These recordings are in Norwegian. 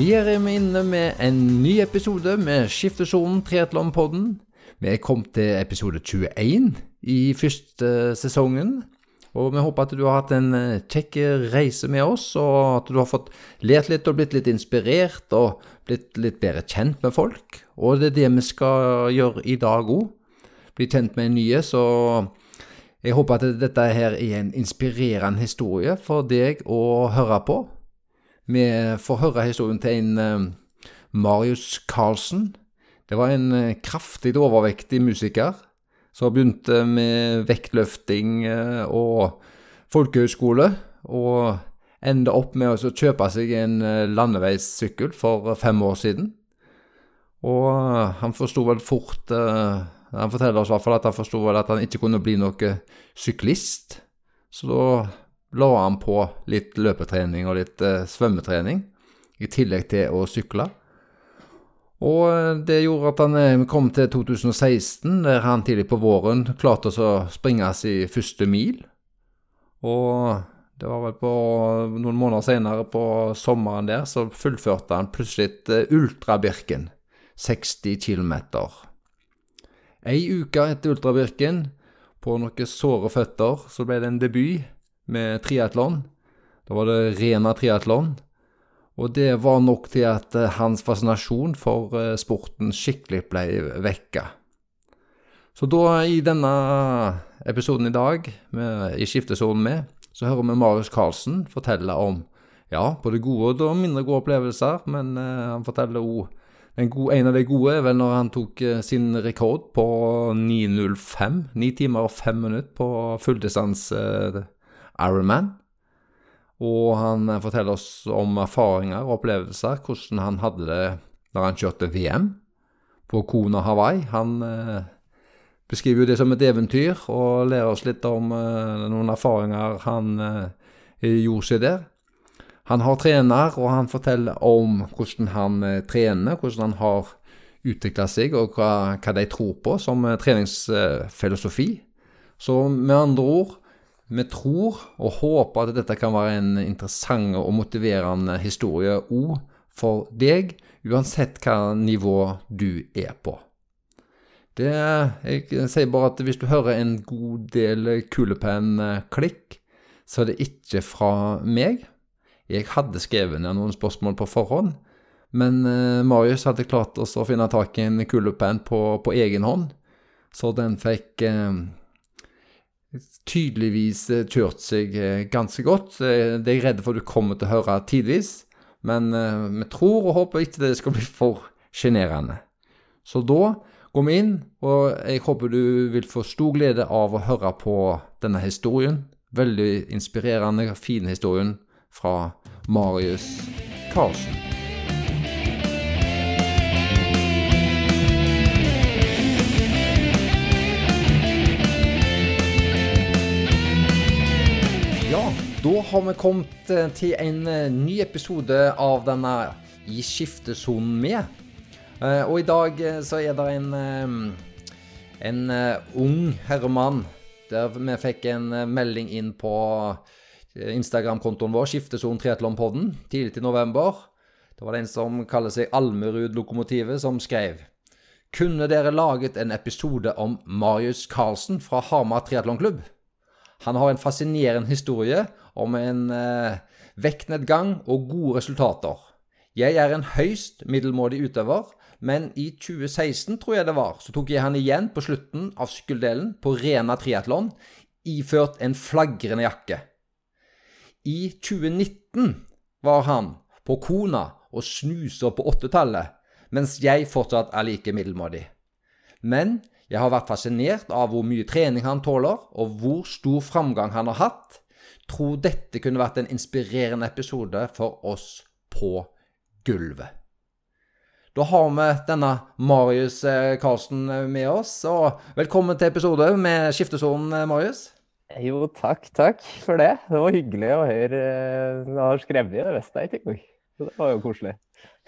Vi er inne med en ny episode med Skiftesonen Triatlonpodden. Vi er kommet til episode 21 i første sesongen. Og vi håper at du har hatt en eh, kjekk reise med oss, og at du har fått lært litt og blitt litt inspirert og blitt litt bedre kjent med folk. Og det er det vi skal gjøre i dag òg. Bli kjent med en nye, så jeg håper at dette her er en inspirerende historie for deg å høre på. Vi får høre historien til en uh, Marius Carlsen. Det var en uh, kraftig overvektig musiker som begynte med vektløfting uh, og folkehøyskole, og enda opp med å kjøpe seg en landeveissykkel for fem år siden. Og han forsto vel fort Han forteller oss i hvert fall at han forsto vel at han ikke kunne bli noe syklist. Så da la han på litt løpetrening og litt eh, svømmetrening, i tillegg til å sykle. Og eh, det gjorde at han eh, kom til 2016, der han tidlig på våren klarte å springe sin første mil. Og det var vel på noen måneder senere, på sommeren der, så fullførte han plutselig Ultrabirken. 60 km. Ei uke etter Ultrabirken, på noen såre føtter, så ble det en debut med triatlon. Da var det Rena triatlon. Og det var nok til at eh, hans fascinasjon for eh, sporten skikkelig ble vekka. Så da, i denne episoden i dag, med, i skiftesonen med, så hører vi Marius Karlsen fortelle om ja, både gode og mindre gode opplevelser, men uh, han forteller òg en av de gode er vel når han tok uh, sin rekord på 9.05. 9 timer og 5 minutter på fulldistanse uh, Ironman. Og han eh, forteller oss om erfaringer og opplevelser, hvordan han hadde det da han kjørte VM på Kona Hawaii. Han eh, beskriver jo det som et eventyr, og lærer oss litt om eh, noen erfaringer han eh, gjorde seg der. Han har trener, og han forteller om hvordan han eh, trener, hvordan han har utvikla seg, og hva, hva, de tror på som eh, treningsfilosofi. Så med andre ord vi tror og håper at dette kan være en interessant og motiverende historie òg for deg, uansett hva nivå du er på. Det, jeg sier bare at hvis du hører en god del kulepenn-klikk, så er det ikke fra meg. Jeg hadde skrevet ned noen spørsmål på forhånd, men uh, Marius hadde klart å finne tak i en kulepenn på, på egen hånd, så den fikk uh, tydeligvis eh, kjørt seg eh, ganske godt. Eh, det er jeg redd for du kommer til å høre tidvis, men vi tror og håper ikke det skal bli for sjenerende. Så da går vi inn, og jeg håper du vil få stor glede av å høre på denne historien. Veldig inspirerende, fin historien fra Marius Karlsen. Da har vi kommet eh, til en eh, ny episode av denne I skiftesonen med. Eh, og i dag så er det en, en ung herremann der vi fikk en melding inn på Instagram-kontoen vår, Skiftesonen Triatlonpodden, tidlig i november. Det var det en som kaller seg Almerud-lokomotivet, som skrev. Kunne dere laget en episode om Marius Karlsen fra Hamar triatlonklubb? Han har en fascinerende historie om en eh, vektnedgang og gode resultater. Jeg er en høyst middelmådig utøver, men i 2016, tror jeg det var, så tok jeg han igjen på slutten av sykkeldelen på Rena triatlon, iført en flagrende jakke. I 2019 var han på Kona og snuser på åttetallet, mens jeg fortsatt er like middelmådig. Men jeg har vært fascinert av hvor mye trening han tåler, og hvor stor framgang han har hatt. Tror dette kunne vært en inspirerende episode for oss på gulvet. Da har vi denne Marius Karlsen eh, med oss, og velkommen til episode med Skiftesonen, eh, Marius. Jo, takk, takk for det. Det var hyggelig å høre. Du eh, har skrevet det, visste jeg engang. Det var jo koselig.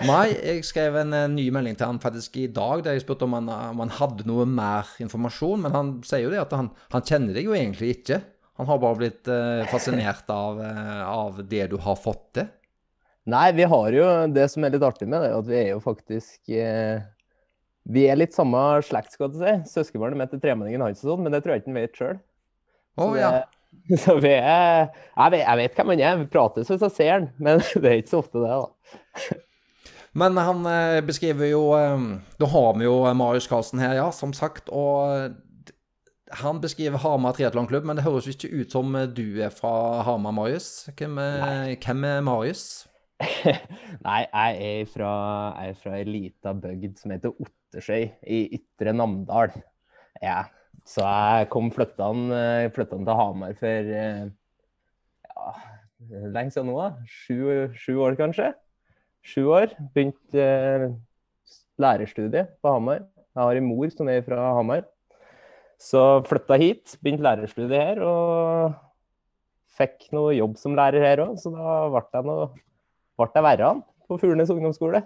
Nei, jeg skrev en, en, ny melding til han faktisk i dag der jeg spurte om han, om han, hadde noe mer informasjon. Men han sier jo det at han, han kjenner deg jo egentlig ikke. Han har bare blitt uh, fascinert av, uh, av, det du har fått til. Nei, vi har jo det som er litt artig med det, at vi er jo faktisk eh, Vi er litt samme slekt, skal du si. Søskenbarnet mitt er tremenningen hans og sånn, men det tror jeg ikke han vet sjøl. Å ja. Så vi er jeg vet, jeg vet hvem han er, vi prates hvis jeg ser han, men det er ikke så ofte det, da. Men han eh, beskriver jo eh, Da har vi jo Marius Karlsen her, ja, som sagt. Og eh, han beskriver Hamar triatlonklubb, men det høres jo ikke ut som du er fra Hamar, Marius. Hvem er, hvem er Marius? Nei, jeg er fra, jeg er fra ei lita bygd som heter Ottersøy i Ytre Namdal. Ja. Så jeg kom flytta til Hamar for ja, lenge siden nå, da. Sju, sju år, kanskje sju år. Begynte eh, lærerstudiet på Hamar. Jeg har en mor som er fra Hamar. Så flytta hit, begynte lærerstudiet her og fikk noe jobb som lærer her òg. Så da ble jeg, noe, ble værende på Fuglenes ungdomsskole.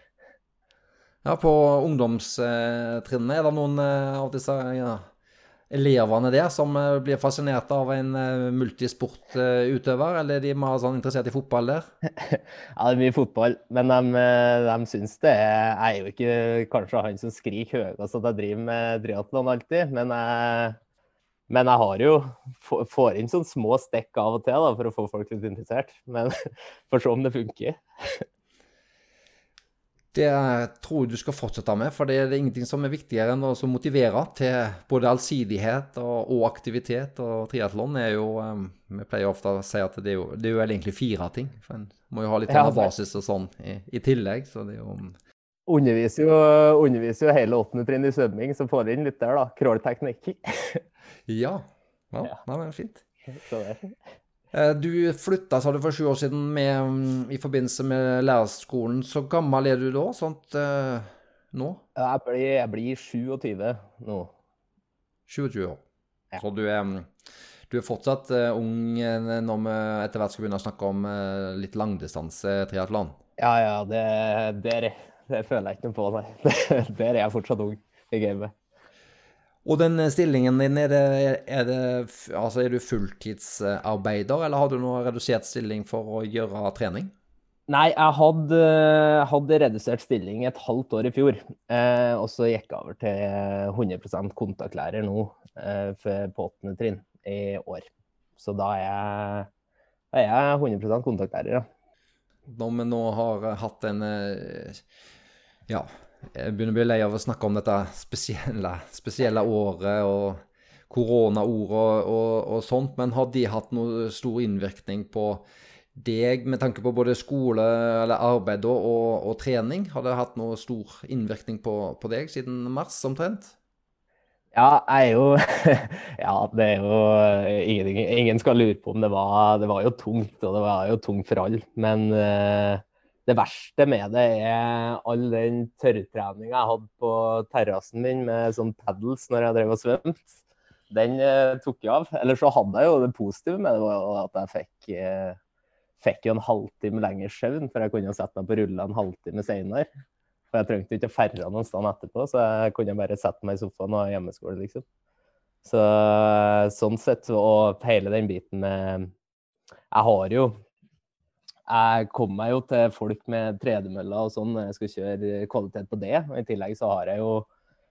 ja, på ungdomstrinnet, er det noen eh, av disse ja, elevene der som eh, blir fascinert av en eh, multisportutøver, eller er de mer sånn interessert i fotball der? Ja, det er mye fotball, men de, eh, de syns det er Jeg er jo ikke kanskje han som skriker høyest at jeg driver med triatlon alltid, men jeg, men jeg har jo får inn sånne små stikk av og til da, for å få folk litt interessert. Men får se om det funker. Det tror jeg du skal fortsette med, for det er ingenting som er viktigere enn å motivere til både allsidighet og, og aktivitet. Og triatlon er jo um, Vi pleier ofte å si at det er jo, det er jo egentlig fire ting. For en må jo ha litt ja, basis og sånn i, i, tillegg. så det er jo... Um, underviser jo, underviser jo hele åttende trinn i svømming, så får du inn litt der, da. Crawlteknikk. ja. Ja, ja. Nei, men fint. Så det. Eh, du flytta, sa du, for sju år siden med, mm, i forbindelse med lærerskolen. Så gammel er du da? Sånt uh, nå? Jeg blir, jeg blir 27 nå. 27 år. Ja. Så du er, mm, du er fortsatt uh, ung når vi etter hvert skal begynne å snakke om uh, litt langdistanse-triatlon? Ja, ja. Det, det, det, føler jeg ikke noe på, nei. Der er jeg fortsatt ung i gamet. Og den stillingen din, er, det, er, det, altså er du fulltidsarbeider, eller har du noe redusert stilling for å gjøre trening? Nei, jeg hadde, hadde redusert stilling et halvt år i fjor. Eh, og så gikk jeg over til 100 kontaktlærer nå eh, på åttende trinn i år. Så da er jeg, er jeg 100 kontaktlærer, ja. Når vi nå har hatt en eh, ja, jeg begynner å bli lei av å snakke om dette spesielle, spesielle året og koronaordet og, og, sånt, men har de hatt noe stor innvirkning på deg med tanke på både skole eller arbeid og, og trening? Har det hatt noe stor innvirkning på, på deg siden mars omtrent? Ja, jeg er jo Ja, det er jo ingen, ingen skal lure på om det var Det var jo tungt, og det var jo tungt for alle. Men uh, det verste med det er all den tørrtreninga jeg hadde på terrassen min med sånn paddles når jeg drev og svømte. Den eh, tok jeg av. Eller så hadde jeg jo det positive med det, at jeg fikk, eh, fikk en halvtime lengre søvn, for jeg kunne sette meg på rulla en halvtime senere. For jeg trengte ikke å ferde noen sted etterpå, så jeg kunne bare sette meg i sofaen og ha hjemmeskole, liksom. Så sånn sett, og hele den biten med Jeg har jo jeg kommer meg jo til folk med tredemøller og sånn når jeg skal kjøre kvalitet på det. Og I tillegg så har jeg jo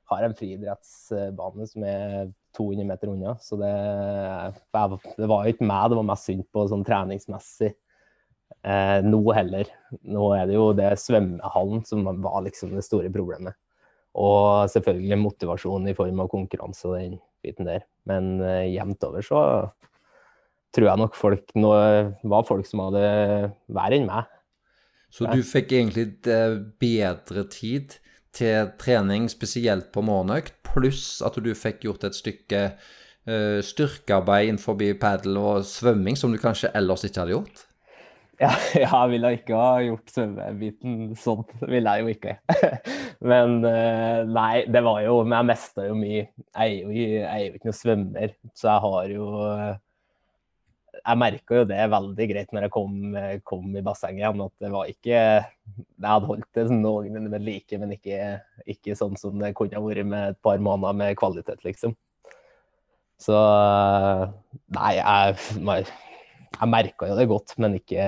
har en friidrettsbane som er 200 meter unna. Så det, det var jo ikke meg det var mest synd på sånn treningsmessig eh, nå heller. Nå er det jo det svømmehallen som var liksom det store problemet. Og selvfølgelig motivasjon i form av konkurranse og den biten der. Men eh, jevnt over så tror jeg nok folk nå var folk som hadde verre enn meg. Så du fikk egentlig eh, bedre tid til trening, spesielt på morgenøkt, pluss at du fikk gjort et stykke uh, styrkearbeid innenfor padel og svømming som du kanskje ellers ikke hadde gjort? Ja, jeg ville ikke ha gjort svømmebiten sånn. Ville jeg jo ikke. Men nei, det var jo Men jeg mista jo mye. Jeg er jo, jeg er jo ikke noen svømmer, så jeg har jo jeg merka jo det veldig greit når jeg kom, kom, i bassenget igjen, at det var ikke Jeg hadde holdt det noenlunde med like, men ikke, ikke, sånn som det kunne ha vært med et par måneder med kvalitet, liksom. Så Nei, jeg, jeg merka jo det godt, men ikke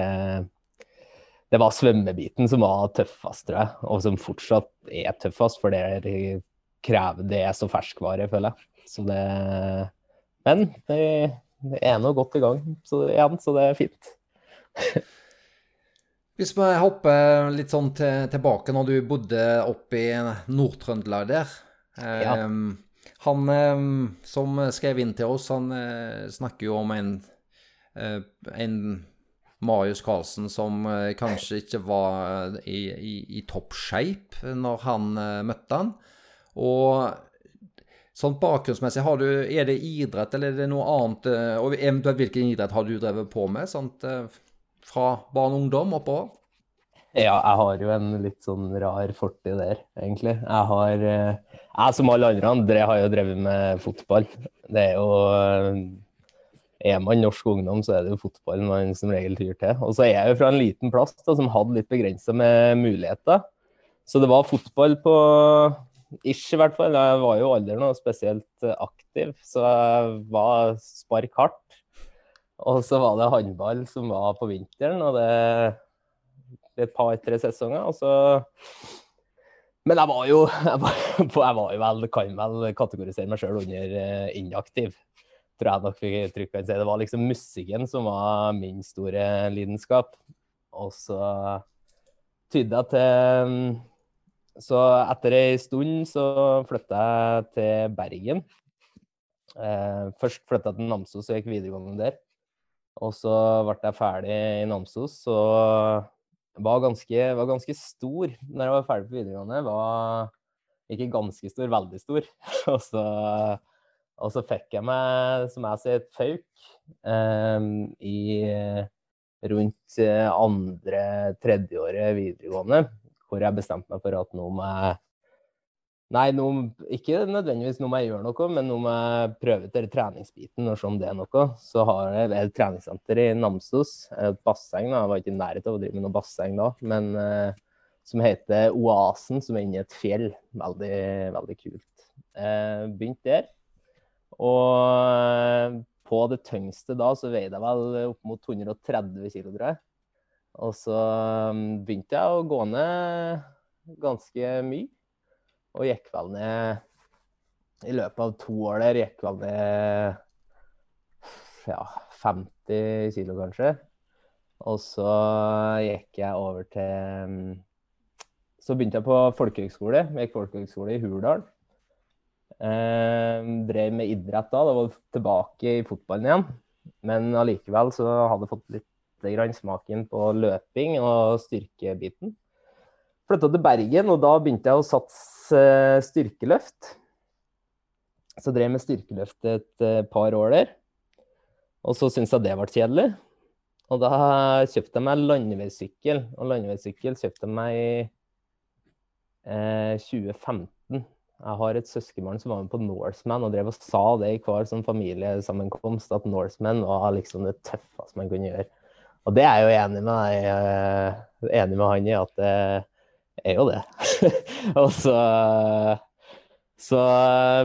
det var svømmebiten som var tøffest, tror jeg. Og som fortsatt er tøffest, for det krever det er så ferskvare, føler jeg. Så det Men det, det er nå godt i gang så, igjen, så det er fint. Hvis vi hopper litt sånn til, tilbake når du bodde oppe i Nord-Trøndelag der. Ja. Um, han um, som skrev inn til oss, han uh, snakker jo om en, uh, en Marius Carlsen som uh, kanskje ikke var i, i, i topp shape når han møtte han. Og sånn bakgrunnsmessig, du, er det idrett eller er det noe annet? Og eventuelt hvilken idrett har du drevet på med? sånt fra barn og ungdom oppover? Ja, jeg har jo en litt sånn rar fortid der, egentlig. Jeg har eh, Jeg som alle andre andre har jo drevet med fotball. Det er jo eh, Er man norsk ungdom, så er det jo fotball man som regel tyr til. Og så er jeg jo fra en liten plass da, som hadde litt begrensa med muligheter. Så det var fotball på ish, i hvert fall. Jeg var jo aldri noe spesielt aktiv, så jeg var spark hardt. Og så var det håndball som var på vinteren, og det et par-tre sesonger. Og så Men jeg var jo Jeg var, jeg var jo vel, kan vel kategorisere meg sjøl under uh, inaktiv. Tror jeg nok vi trygt kan si. Det var liksom musikken som var min store lidenskap. Og så tydde jeg til Så etter ei stund så flytta jeg til Bergen. Eh, først flytta jeg til Namsos og gikk videregående der. Og så ble jeg ferdig i Namsos, og var ganske, var ganske stor når jeg var ferdig på videregående. Var ikke ganske stor, veldig stor. og, så, og så fikk jeg meg, som jeg sier, et fauk eh, i rundt andre, tredjeåret videregående, hvor jeg bestemte meg for at nå må jeg Nei, nå, ikke nødvendigvis nå må jeg gjøre noe, men nå må jeg prøve til treningsbiten og se om det er noe. Så har jeg et treningssenter i Namsos, et basseng. Jeg var ikke i nærheten av å drive med noe basseng da, men eh, som heter Oasen, som er inni et fjell. Veldig, veldig kult. Eh, begynte der. Og uh, på det tyngste da så veide jeg vel opp mot 130 kg, tror jeg. Og så um, begynte jeg å gå ned ganske mye. Og gikk vel ned I løpet av to år der gikk vel ned ja, 50 kilo, kanskje. Og så gikk jeg over til Så begynte jeg på folkehøgskole. Jeg gikk folkehøgskole i Hurdal. Eh, drev med idrett da. Da var jeg tilbake i fotballen igjen. Men allikevel så hadde jeg fått litt smaken på løping og styrkebiten. Flytta til Bergen, og da begynte jeg å satse Eh, styrkeløft. Så jeg drev med styrkeløft et eh, par år der. Og så syntes jeg det ble kjedelig. Og da kjøpte jeg meg landeveissykkel. Og landeveissykkel kjøpte jeg meg i eh, 2015. Jeg har et søskenbarn som var med på Norseman og drev og sa det i hver sånn familiesammenkomst, at Norseman var liksom det tøffeste man kunne gjøre. Og det er jeg jo enig med, jeg, eh, enig med han i, at det er jo det. og så, så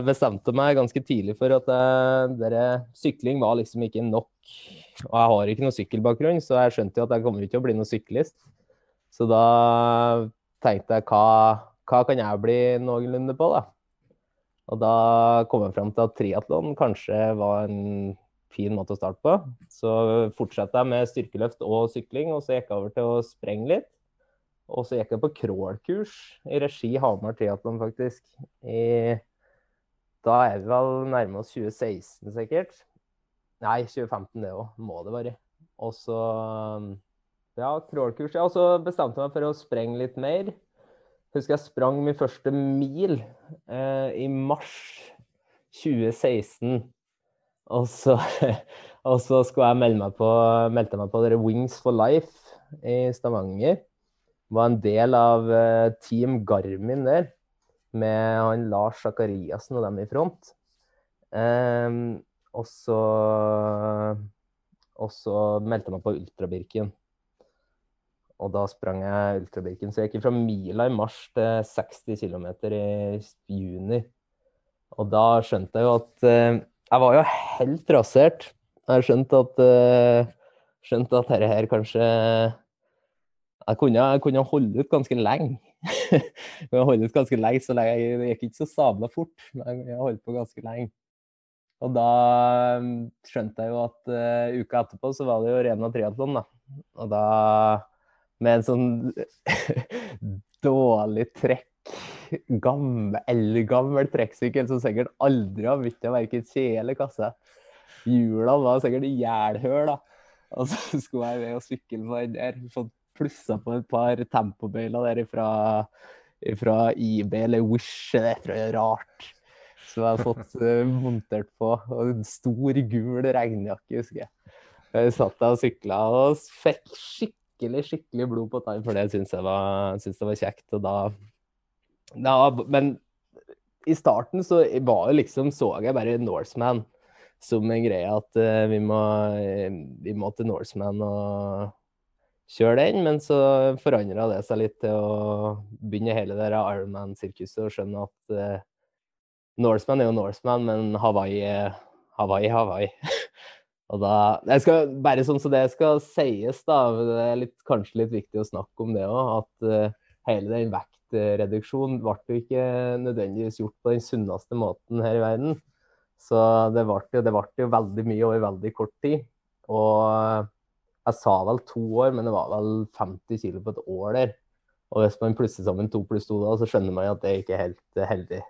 bestemte jeg meg ganske tidlig for at eh, dere, sykling var liksom ikke nok. Og jeg har ikke noe sykkelbakgrunn, så jeg skjønte jo at jeg kommer ikke til å bli noen syklist. Så da tenkte jeg hva, hva kan jeg bli noenlunde på, da? Og da kom jeg fram til at triatlon kanskje var en fin måte å starte på. Så fortsatte jeg med styrkeløft og sykling, og så gikk jeg over til å sprenge litt. Og så gikk jeg på crawl-kurs i regi Hamar Triatlon, faktisk. I, da er vi vel nærme oss 2016, sikkert. Nei, 2015 det òg. Må det være. Og så Ja, crawl-kurs. Og så bestemte jeg meg for å sprenge litt mer. Husker jeg sprang min første mil eh, i mars 2016. Og så, og så skulle jeg melde meg på, meldte meg på Wings for Life i Stavanger var en del av uh, Team Garmin der, med han Lars Zakariassen og dem i front. Um, og så Og så meldte jeg meg på Ultrabirken. Og da sprang jeg Ultrabirken. Så jeg gikk fra mila i mars til 60 km i juni. Og da skjønte jeg jo at uh, Jeg var jo helt rasert. Jeg skjønte at uh, skjønt at dette her kanskje jeg kunne, jeg kunne holde ut ganske lenge. jeg holdt ut ganske lenge, så lenge, det gikk ikke så sabla fort. Men jeg holdt på ganske lenge. Og da um, skjønte jeg jo at uh, uka etterpå så var det jo Rena triatlon, da. Og da med en sånn dårlig trekk, gammel, eldgammel trekksykkel som sikkert aldri har bytta verken kje eller kasse. Hjula var sikkert i jælhøl, da. Og så skulle jeg ved og sykle på den der. Fått plussa på et par tempobøyler der ifra, ifra IB eller Wish. Det tror jeg er rart. Som jeg har fått uh, montert på. Og en stor, gul regnjakke, husker jeg. Jeg satt der og sykla og fikk skikkelig skikkelig blod på tann, for det syns jeg var, var kjekt. Og da, da, Men i starten så var jo liksom, så jeg bare Norseman som en greie at uh, vi, må, vi må til Norseman og kjøre den. Men så forandra det seg litt til å begynne hele det Ironman-sirkuset og skjønne at uh, Norseman er jo Norseman, men Hawaii er Hawaii, Hawaii. og da jeg skal, Bare sånn så det skal sies, da. Det er litt, kanskje litt viktig å snakke om det òg. Hele den vektreduksjonen ble jo ikke nødvendigvis gjort på den sunneste måten her i verden. Så det ble, jo, det ble jo veldig mye over veldig kort tid. Og jeg sa vel to år, men det var vel 50 kg på et år der. Og hvis man plusser sammen to pluss to da, så skjønner man at det ikke er helt heldig.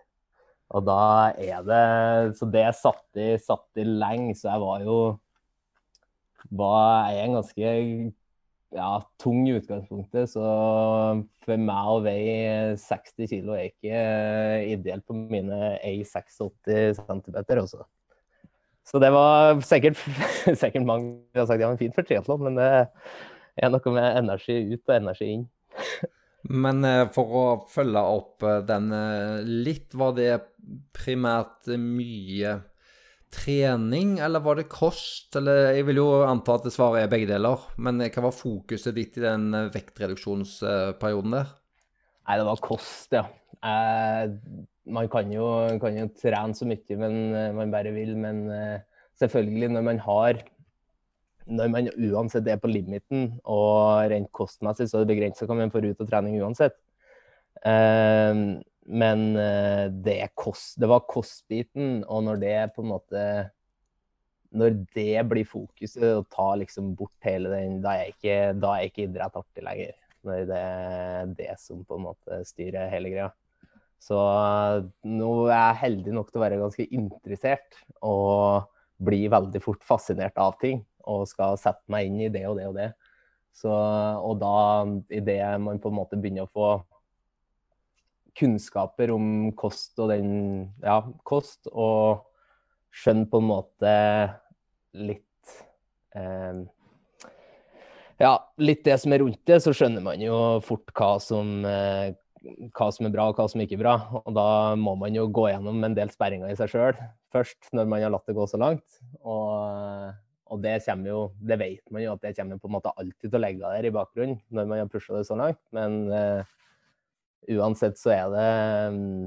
Og da er det Så det satt i, satt i lenge, så jeg var jo var jeg en ganske ja, tung i utgangspunktet. Så for meg å veie 60 kg er ikke ideelt på mine 1,86 cm. Også. Så det var sikkert, sikkert mange som har sagt ja, men fint for triatlon, men det er noe med energi ut og energi inn. Men eh, for å følge opp eh, den eh, litt, var det primært mye trening, eller var det kost? Eller jeg vil jo anta at det svaret er begge deler, men hva var fokuset ditt i den vektreduksjonsperioden der? Nei, det var kost, ja. Eh, man kan jo, kan jo, trene så mye men, man bare vil, men eh, selvfølgelig når man har når man uansett er på limiten og rent kostmessig, så er det begrensa hva man får ut av trening uansett. Uh, men uh, det, kost, det, var kostbiten, og når det på en måte Når det blir fokuset, å ta liksom bort hele den Da er ikke, da er ikke idrett artig lenger. Når det er det som på en måte styrer hele greia. Så nå er jeg heldig nok til å være ganske interessert og bli veldig fort fascinert av ting og skal sette meg inn i det og det og det. Så, og da, idet man på en måte begynner å få kunnskaper om kost og den Ja, kost, og skjønner på en måte litt eh, Ja, litt det som er rundt det, så skjønner man jo fort hva som eh, hva som er bra og hva som ikke er bra. Og da må man jo gå gjennom en del sperringer i seg sjøl først, når man har latt det gå så langt. Og og det kommer jo, det vet man jo at det kommer på en måte alltid til å legge der i bakgrunnen når man har pusha det så langt. Men uh, uansett så er det um,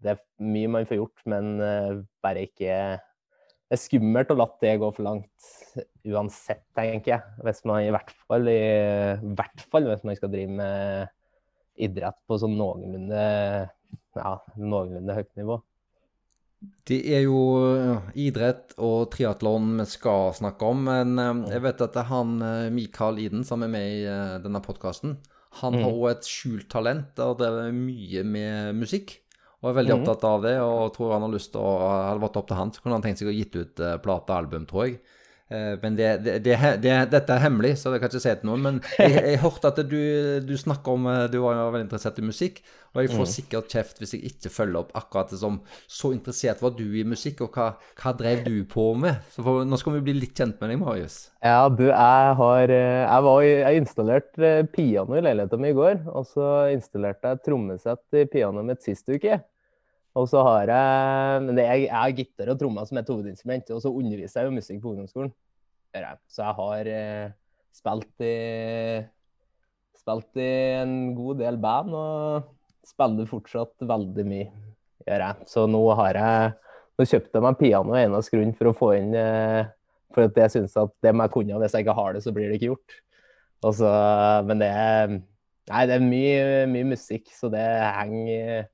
Det er mye man får gjort, men uh, bare ikke Det er skummelt å la det gå for langt uansett, tenker jeg. Hvis man i hvert fall, i, hvert fall hvis man skal drive med idrett på sånn noenlunde, ja, noenlunde høyt nivå. Det er jo idrett og triatlon vi skal snakke om, men eh, jeg vet at det er han eh, Mikael Iden som er med i eh, denne podkasten. Han mm. har òg et skjult talent og det er mye med musikk. Og er veldig mm. opptatt av det, og tror han har lyst til å Hadde vært opp til han, så kunne han tenkt seg å gitt ut plate og album, tror jeg. Eh, men det, det, det, dette er hemmelig, så det kan jeg ikke si til noen. Men jeg, jeg hørte at du, du snakker om eh, Du var veldig interessert i musikk. Og jeg får mm. sikkert kjeft hvis jeg ikke følger opp akkurat det som Så interessert var du i musikk, og hva, hva drev du på med? Så for, Nå skal vi bli litt kjent med deg, Marius. Ja, du, jeg har eh, Jeg, var, jeg installerte piano i leiligheten min i går. Og så installerte jeg trommesett i pianoet mitt sist uke. Og så har jeg men er, jeg har gitar og trommer som et hovedinstrument, og så underviser jeg jo musikk på ungdomsskolen. Så jeg har eh, spilt i spilt i en god del band og spiller fortsatt veldig mye, gjør jeg. Så nå har jeg nå kjøpte jeg meg piano eneste grunn for å få inn eh, For at jeg syns at det må jeg kunne, hvis jeg ikke har det, så blir det ikke gjort. Så, men det er Nei, det er mye, mye musikk, så det henger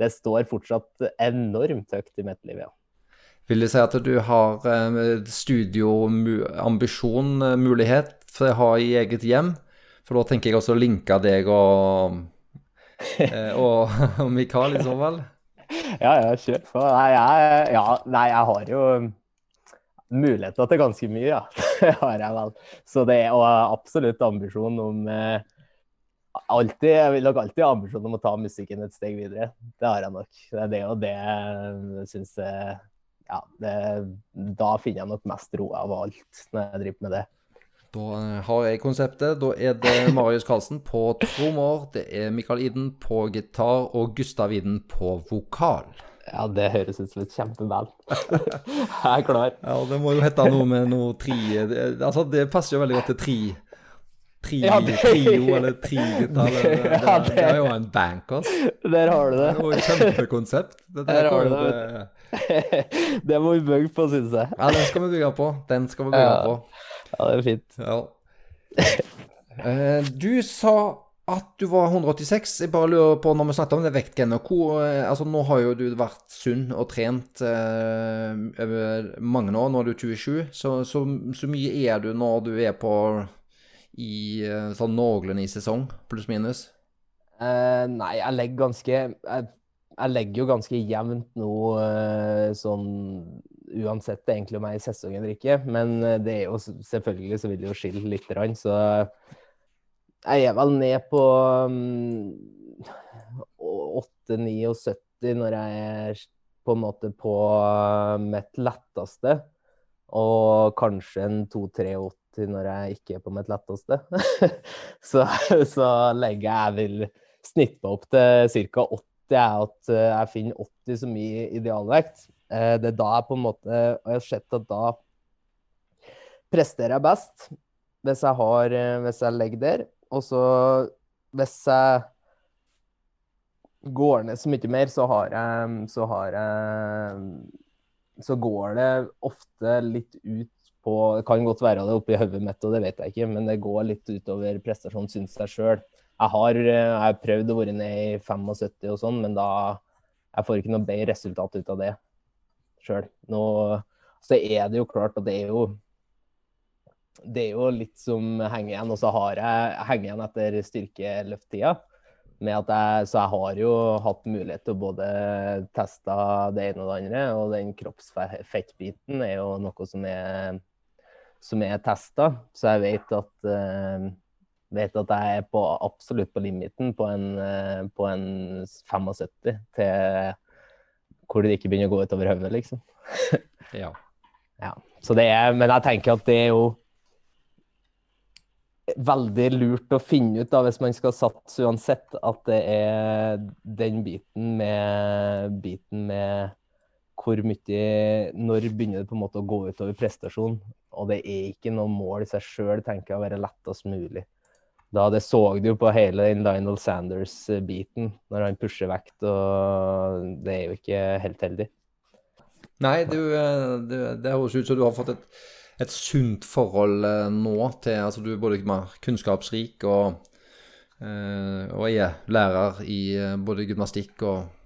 Det står fortsatt enormt høyt i mitt liv, ja. Vil du si at du har eh, studioambisjon-mulighet for å ha i eget hjem? For da tenker jeg også å linke deg og, eh, og, og Mikael i så fall. Ja, ja, kjør på. Nei, jeg, ja, nei, jeg har jo muligheter til ganske mye, ja. Det har jeg vel. Så det er absolutt ambisjon om eh, alltid, Jeg vil nok alltid ha ambisjon om å ta musikken et steg videre. Det har jeg nok. Det er det og det syns jeg Ja, det, da finner jeg nok mest ro av alt når jeg driver med det. Da eh, har jeg konseptet. Da er det Marius Karlsen på trommer, det er Mikael Iden på gitar og Gustav Iden på vokal. Ja, det høres ut som et kjempeband. jeg er klar. Ja, det må jo hete noe med noe tri Altså, det passer jo veldig godt til tri. Tri, Ja, det- Trio eller trigitar. Det, det, Ja, det, det- er jo en bankers. Der har du Det det. jo et kjempekonsept. Det, Der har du det, det må vi bygge på, syns jeg. Ja, den skal vi bygge på. Den skal vi bygge Ja. på. Ja, det er fint. Ja. Eh, Du sa at du var 186. Jeg bare lurer på når vi snakket om det vektgenet eh, altså Nå har jo du vært sunn og trent eh, over mange år. Nå er du 27. Så, så, så mye er du når du er på i eh, sånn noenlunde i sesong, pluss minus? Eh, nei, jeg legger ganske jeg, jeg legger jo ganske jevnt nå, eh, sånn uansett egentlig om jeg er i sesong eller ikke. Men eh, det er jo selvfølgelig så vil det jo skille litt, grann, så jeg er vel ned på um, 8-79 når jeg er på en måte på mitt letteste. Og kanskje en 2-83 når jeg ikke er på mitt letteste. så, så legger jeg vil snitte meg opp til ca. 80. er at eh, jeg finner 80 som i idealvekt. Eh, Det er da jeg på en måte Og jeg har sett at da presterer jeg best. Hvis jeg, har, eh, hvis jeg legger der. Og så hvis jeg går ned så mye mer, så har jeg Så har jeg Så går det ofte litt ut på Det kan godt være det oppi hodet mitt, og det vet jeg ikke, men det går litt utover prestasjonen, syns jeg sjøl. Jeg har, eh, jeg prøvd å være ned i 75 og sånn, men da Jeg får ikke noe bedre resultat ut av det sjøl. Så er det jo klart at det er jo det er jo litt som henger igjen. Og så har jeg henger igjen etter styrkeløfttida. Med at jeg, så jeg har jo hatt mulighet til å både teste det ene og det andre. Og den kroppsfettbiten er jo noe som er, som er testa. Så jeg vet at, eh, vet at jeg er på, absolutt på limiten på en, eh, på en 75 til hvor det ikke begynner å gå utover hodet, liksom. Ja. Ja, så det er, men jeg tenker at det er jo veldig lurt å finne ut da, hvis man skal satse uansett, at det er den biten med, biten med hvor mye Når begynner det på en måte å gå utover prestasjon? Og det er ikke noe mål i seg sjøl, tenker jeg, å være lettest mulig. Da Det så du jo på hele Lionel Sanders-biten, når han pusher vekt, og det er jo ikke helt heldig. Nei, du, du, det, det høres ut som du har fått et, et sunt forhold eh, nå til Altså, du er både mer kunnskapsrik og, eh, og er lærer i eh, både gymnastikk og,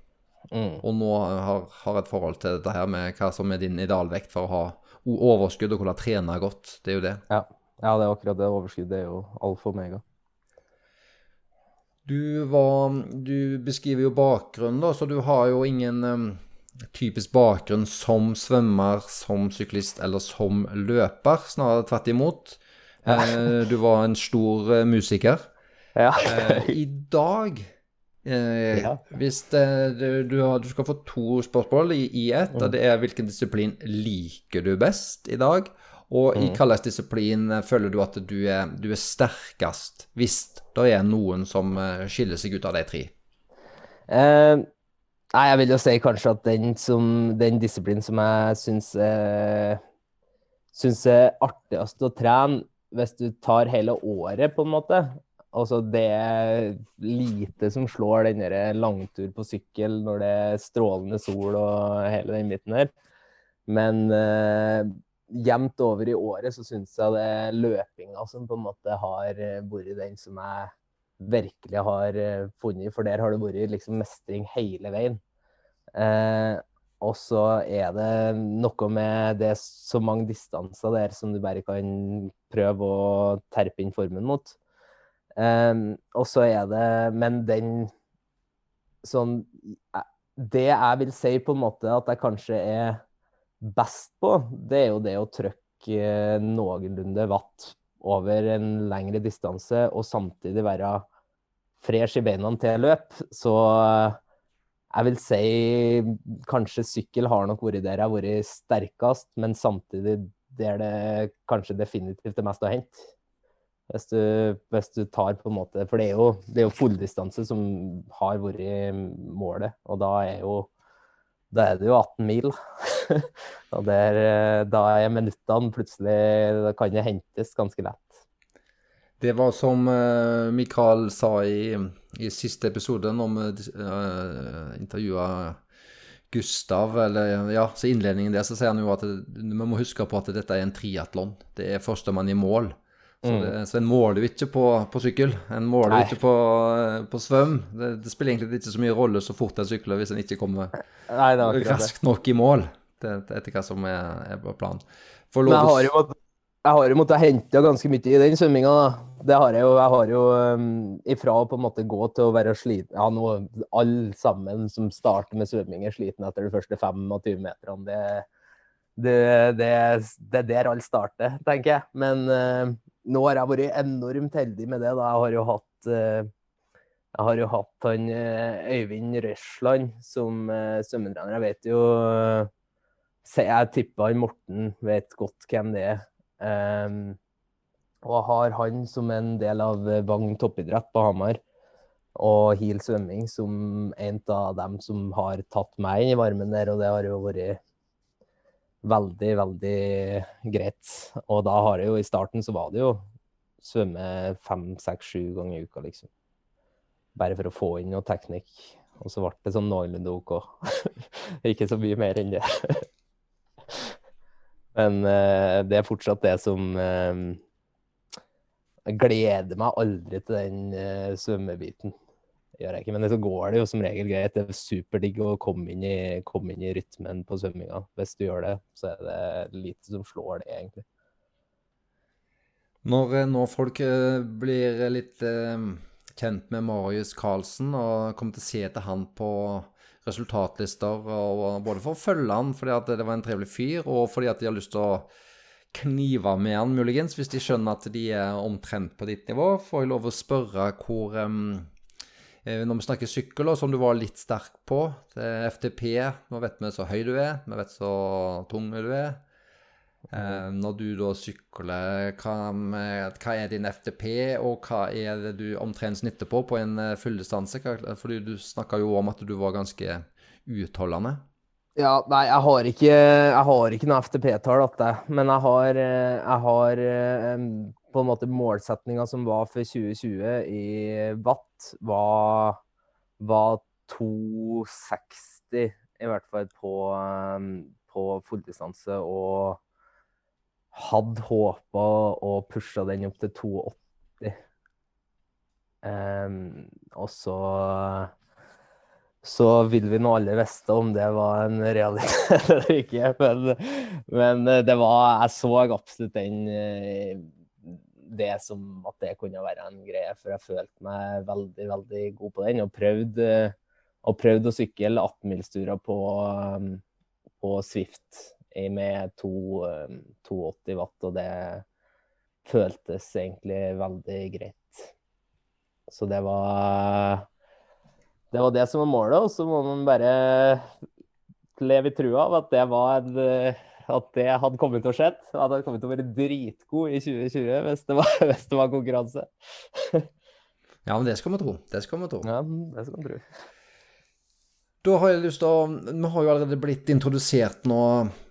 Mm. og nå har, har et forhold til dette her med hva som er din idealvekt for å ha overskudd og kunne trene godt. Det er jo det. Ja. ja, det er akkurat det. Overskuddet er jo alfa og omega. Du var Du beskriver jo bakgrunnen, da, så du har jo ingen typisk bakgrunn som svømmer, som syklist eller som løper. Snarere tvert imot. Eh, du var en stor eh, musiker. Ja. Eh, I dag eh. Hvis det, du, du, har, du skal få to spørsmål i, i ett, Mm. og det er hvilken disiplin liker du best i dag? Og i Mm. hvilken disiplin føler du at du er, du er sterkest, hvis det er noen som skiller seg ut av de tre? Eh, nei, jeg vil jo si kanskje at den, som, den disiplinen som jeg syns er, syns er artigst å trene, hvis du tar hele året, på en måte Altså, det er lite som slår den der langtur på sykkel når det er strålende sol og hele den biten her. Men eh, jevnt over i året så syns jeg det er løpinga som på en måte har vært den som jeg virkelig har eh, funnet, for der har det vært liksom mestring hele veien. Eh, og så er det noe med det så mange distanser der som du bare kan prøve å terpe inn formen mot. Eh, og så er det Men den sånn Det jeg vil si på en måte at jeg kanskje er best på, det er jo det å trykke noenlunde watt over en lengre distanse og samtidig være fresh i beina til løp. Så jeg vil si kanskje sykkel har nok vært der jeg har vært sterkest, men samtidig der det kanskje definitivt er mest å hente. Hvis du, hvis du, tar på en måte For det er jo, det er jo fulldistanse som har vært målet, og da er jo da er det jo 18 mil. og der, da er minuttene plutselig Da kan det hentes ganske lett. Det var som uh, Mikael sa i, i siste episode, når vi uh, intervjua Gustav, eller ja, så innledningen der, så sier han jo at vi må huske på at dette er en triatlon. Det er førstemann i mål. Så, mm. det, så en måler jo ikke på, på, sykkel. En måler jo ikke på, på svøm. Det, det, spiller egentlig ikke så mye rolle så fort en sykler hvis en ikke kommer Nei, raskt nok i mål. Det, det etter hva som er, er planen. Men jeg har jo jeg har jo måttet hente ganske mye i den svømminga. Det har jeg jo. Jeg har jo um, ifra å på en måte gå til å være sliten Ja, nå alle sammen som starter med svømming, er sliten etter de første 25 meterne. Det, det, det, det er der alle starter, tenker jeg. Men uh, nå har jeg vært enormt heldig med det. da. Jeg har jo hatt uh, jeg har jo hatt han uh, Øyvind Røsland som uh, svømmetrener. Jeg vet jo Jeg tipper han Morten vet godt hvem det er. Um, og har han som en del av Vang toppidrett på Hamar og Heal svømming som en av dem som har tatt meg inn i varmen der, og det har jo vært veldig, veldig greit. Og da har jeg jo i starten så var det jo svømme fem, seks, sju ganger i uka, liksom. Bare for å få inn noe teknikk. Og så ble det sånn noenlunde OK. Ikke så mye mer enn det. Men uh, det er fortsatt det som uh, Jeg gleder meg aldri til den uh, svømmebiten. Gjør jeg ikke, Men så går det jo som regel greit. Det er superdigg å komme inn, i, komme inn i rytmen på svømminga. Hvis du gjør det, så er det lite som slår det, egentlig. Når, når folk blir litt kjent med Marius Carlsen og kommer til å se etter han på resultatlister, og både for å følge han fordi at det var en trivelig fyr, og fordi at de har lyst til å knive med han, muligens, hvis de skjønner at de er omtrent på ditt nivå. Får jeg lov å spørre hvor Når vi snakker sykkel, som du var litt sterk på, FTP Nå vet vi så høy du er, vi vet så tung du er. Mm. når du da sykler, hva, hva, er din FTP, og hva er det du omtrent snitter på på en eh, fulldistanse? Fordi du snakka jo om at du var ganske utholdende. Ja, nei, jeg har ikke, jeg har ikke noe FTP-tall men jeg har, eh, jeg har eh, på en måte målsetninga som var for 2020 i watt, var, var 260 i hvert fall på, på fulldistanse. og hadde håpa å pushe den opp til 2,80. Um, og så så vil vi nå alle vite om det var en realitet eller ikke. Men, men, det var Jeg så absolutt den eh, det som at det kunne være en greie, for jeg følte meg veldig, veldig god på den. Og prøvde, og prøvde å sykle 18-milsturer på, på Swift med 280 eh, watt, og det føltes egentlig veldig greit. Så det var det var det som var målet, og så må man bare leve i trua av at det var en at det hadde kommet til å skje. Han hadde kommet til å være dritgod i 2020 hvis det var, hvis det var konkurranse. ja, men det skal vi tro. Det skal vi tro. Ja, det skal vi tro. Da har jeg lyst til å Vi har jo allerede blitt introdusert nå,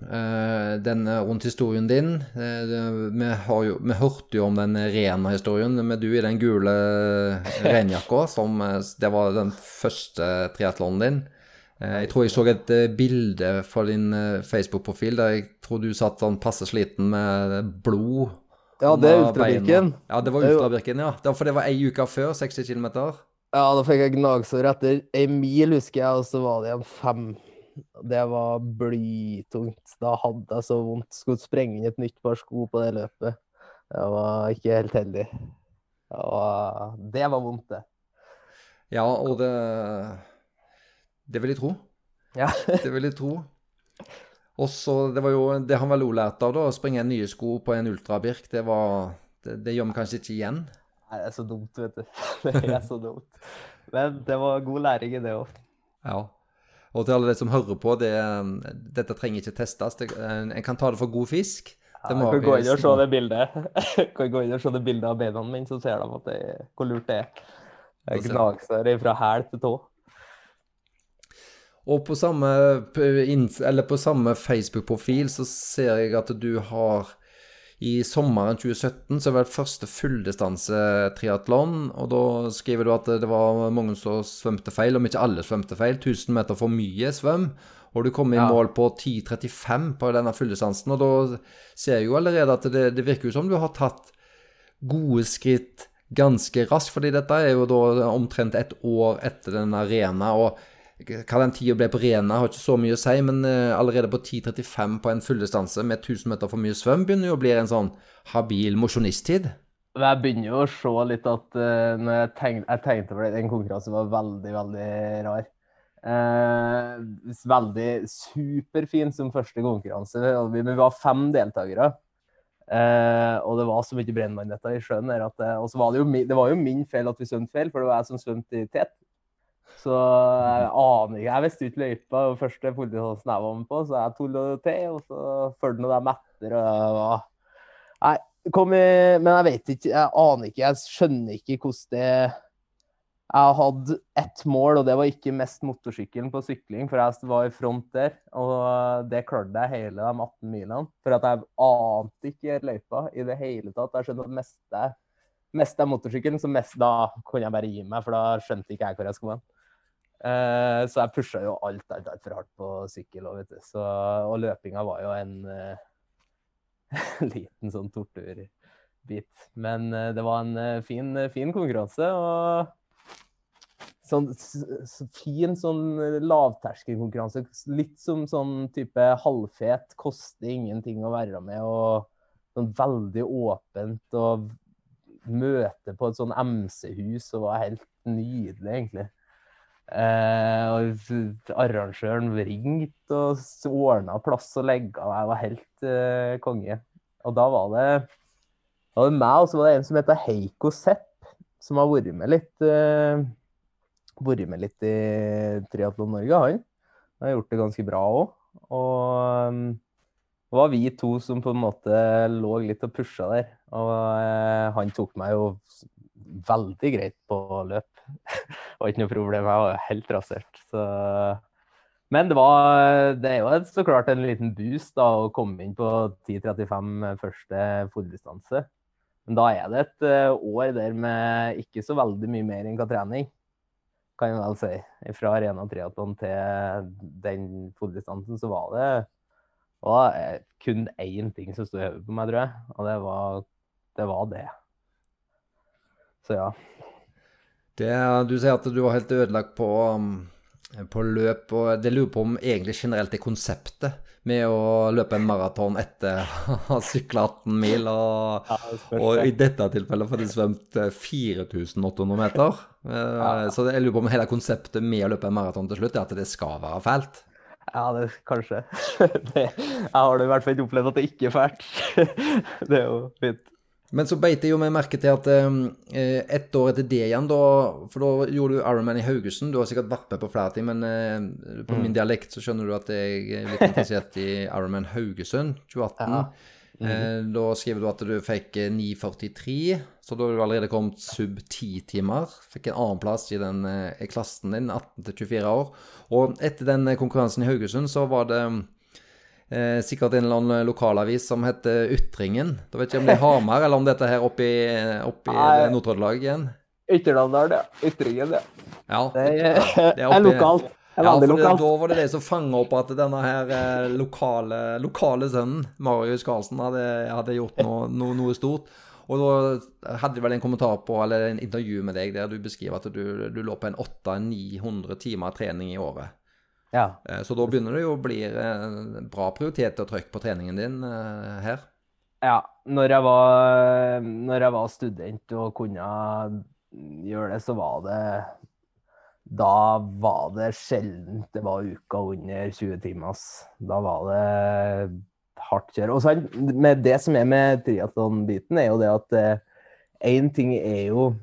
eh, den rundt historien din. Eh, vi, jo, vi, hørte jo om den Rena-historien med du i den gule renjakka. som eh, Det var den første triatlonen din. Eh, jeg tror jeg så et eh, bilde fra din eh, Facebook-profil der jeg tror du satt sånn passe sliten med blod Ja, det er Ultrabirken. Ja, det var Ultrabirken, ja. Det var- For det var ei uke før 60 km. Ja, da fikk jeg gnagsår etter ei mil, husker jeg, og så var det igjen fem. Det var blytungt. Da hadde jeg så vondt. Skulle sprenge inn et nytt par sko på det løpet. Jeg var ikke helt heldig. Det var, det var vondt, det. Ja, og det Det vil jeg tro. Ja. Det vil jeg tro. Og så, det var jo det han vel òg lærte av, da, å springe nye sko på en ultrabirk. Det var Det, det gjør vi kanskje ikke igjen. Nei, det er så dumt, vet du. Det er så dumt. Men det var god læring i det òg. Ja. Og til alle de som hører på, det, dette trenger ikke testes. Det, en kan ta det for god fisk. Det Ja, må kan vi gå inn og se det bildet. kan gå inn og se det bildet av beina mine, så ser de at det, hvor lurt det er. Gnagser fra hæl til tå. Og på samme, samme Facebook-profil så ser jeg at du har i sommeren 2017 så var det første fulldistansetriatlon, og da skriver du at det var mange som svømte feil, om ikke alle svømte feil. 1000 meter for mye svøm, og du kom i Ja. mål på 10.35 på denne fulldistansen. Og da ser jeg jo allerede at det, det virker jo som du har tatt gode skritt ganske raskt, fordi dette er jo da omtrent et år etter den arena, og hva den tida ble på Rena, har ikke så mye å si, men eh, allerede på 10.35 på en fulldistanse med 1000 meter for mye svøm begynner jo å bli en sånn habil mosjonisttid. Jeg begynner jo å se litt at uh, når jeg, tenkte, jeg tenkte over det, den konkurransen var veldig, veldig rar. Uh, veldig superfin som første konkurranse. Vi, vi var fem deltakere. Uh, og det var så mye brennmannetter i sjøen. det det var jo min feil at vi svømte feil, for det var jeg som svømte i tet. Så jeg aner ikke. Jeg visste ikke løypa og første politidistansen jeg var med på, så jeg tulla til. Og så fulgte nå dem etter. og jeg var... Nei, kom i, men jeg vet ikke, jeg aner ikke, jeg skjønner ikke hvordan det Jeg hadde ett mål, og det var ikke mest motorsykkelen på sykling, for jeg var i front der. Og det klarte jeg hele de 18 milene. For at jeg ante ikke løypa i det hele tatt. Jeg skjønte at meste, mest er motorsykkelen, så mest da kunne jeg bare gi meg, for da skjønte ikke jeg hvor jeg skulle hen. Eh, så jeg pusha jo alt, alt, alt for hardt på sykkel. Og, vet du. Så, og løpinga var jo en uh, liten sånn torturbit. Men uh, det var en fin, fin konkurranse. og Sånn s- s- fin sånn lavterskelkonkurranse. Litt som sånn type halvfet, koster ingenting å være med. og sånn veldig åpent og møte på et sånn MC-hus og var helt nydelig, egentlig. Eh, og arrangøren ringte og ordna plass og legge av. Jeg var helt eh, konge. Og da var det, da var det meg, og så var det en som heter Heiko Sepp, som har vært med litt eh, vært med litt i Triatlon Norge, han. Han har gjort det ganske bra òg. Og um, det var vi to som på en måte lå litt og pusha der. Og han tok meg jo veldig greit på løp. var ikke noe problem, jeg var helt rasert. Så men det, var, det er jo så klart en liten boost da, å komme inn på 10.35 første fulldistanse. Men da er det et eh, år der med ikke så veldig mye mer enn hva trening, kan jeg vel si. Fra Arena Triatlon til den fulldistansen så var det, var eh, kun én ting som sto i hodet på meg, tror jeg. Og det var det. Var det. Så ja. Det, du sier at du var helt ødelagt på, um, på løp, og det lurer på om egentlig generelt det konseptet med å løpe en maraton etter å ha sykla 18 mil, og, ja og i dette tilfellet får du svømt eh, 4800 meter. Eh, Ja. Så jeg lurer på om hele konseptet med å løpe en maraton til slutt er at det skal være fælt. Ja, det kanskje. det, jeg har det i hvert fall ikke opplevd at det ikke er fælt. det er jo fint. Men så beit jeg jo meg merke til at eh, ett år etter det igjen, da For da gjorde du Ironman i Haugesund. Du har sikkert vært med på flere ting, men eh, på min dialekt så skjønner du at jeg er litt interessert i Ironman Haugesund 2018. Ja. Eh, da skriver du at du fikk eh, 9,43, så da har du allerede kommet sub 10 timer. Fikk en annenplass i den eh, klassen din, 18 til 24 år. Og etter den eh, konkurransen i Haugesund så var det eh, sikkert en eller annen lokalavis som heter Ytringen. Da vet ikke om det er Hamar, eller om dette her oppe i, oppe i Nord-Trøndelag igjen. Ytterdalen, ja. Ytringen, ja. Ja, Det er, det er lokalt. Ja, for det, da var det det som fanga opp at denne her eh, lokale, lokale sønnen, Marius Karlsen, hadde, hadde gjort noe, noe, noe stort. Og da hadde de vel en kommentar på, eller en intervju med deg der du beskriver at du, du lå på en 800-900 timer trening i året. Ja. Eh, Så da begynner det jo å bli eh, bra prioritet og trøkk på treningen din eh, her. Ja, når jeg var, når jeg var student og kunne gjøre det, så var det Da var det sjelden det var uka under 20 timer. ass. Da var det hardt kjør. Og så med det som er med triatlon-biten, er jo det at én ting er jo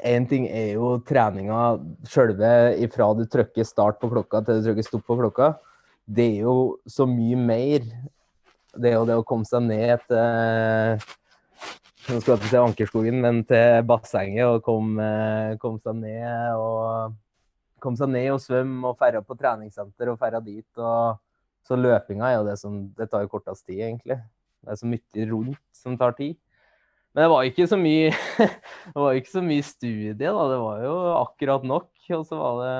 en ting er jo treninga sjølve ifra du trykker start på klokka til du trykker stopp på klokka. Det er jo så mye mer det er jo det å komme seg ned til Nå skal jeg ikke til Ankerskogen, men til bassenget og komme, komme seg ned og komme seg ned og svømme og ferde på treningssenter og ferde dit. Og, så løpinga er jo det som Det tar jo kortest tid, egentlig. Det er så mye rundt som tar tid. Men det var ikke så mye Det var ikke så mye studie, da. Det var jo akkurat nok. Og så var det,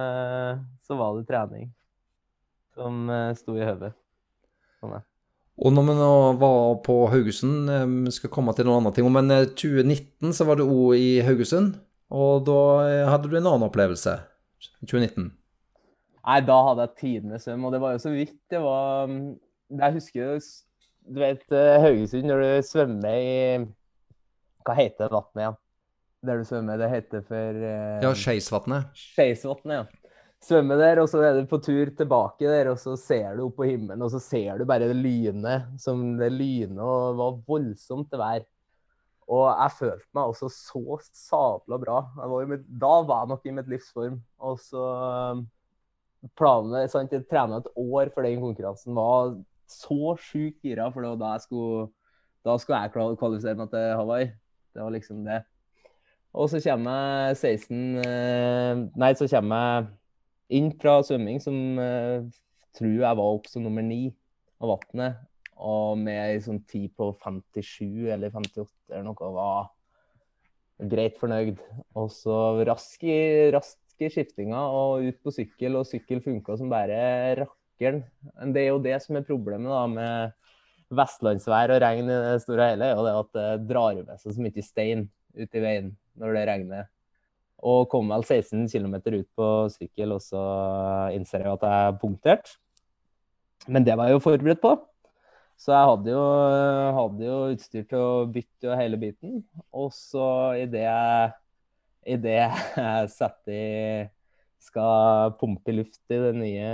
så var det trening som eh, sto i hodet. Sånn er. Og når vi nå var på Haugesund, eh, vi skal komme til noen andre ting, men eh, 2019 så var du òg i Haugesund, og da eh, hadde du en annen opplevelse. 2019. Nei, da hadde jeg tidenes svøm, og det var jo så vidt det var mm, Jeg husker Du vet eh, Haugesund, når du svømmer i Hva heter vannet igjen? Der du svømmer, det heter for eh, Ja, Skeisvatnet. Skeisvatnet, ja. Svømme der, og så er du på tur tilbake der, og så ser du opp på himmelen, og så ser du bare det lynet som det lynet, og det var voldsomt vær. Og jeg følte meg også så sabla bra. Jeg var mitt, da var jeg nok i mitt livsform. Og så um, planene sant, Jeg trena et år for den konkurransen. Var så sjukt gira, for da skulle Da skulle jeg kvalifisere meg til Hawaii. Det var liksom det. Og så kommer jeg 16 eh, Nei, så kommer jeg inn fra svømming, som eh, tror jeg var opp som nummer ni av vannet. Og med ei sånn tid på 57 eller 58 eller noe, var greit fornøyd. Og så rask i, rask i skiftinga og ut på sykkel, og sykkel funka som bare rakkeren. Det er jo det som er problemet da med vestlandsvær og regn i det store og hele, er jo det at det drar med seg så mye stein ut i veien når det regner. Og kom vel 16 km ut på sykkel, og så innser jeg at jeg er punktert. Men det var jeg jo forberedt på. Så jeg hadde jo, hadde jo utstyr til å bytte hele biten. Og så idet jeg, i det jeg setter i skal pumpe luft i den nye,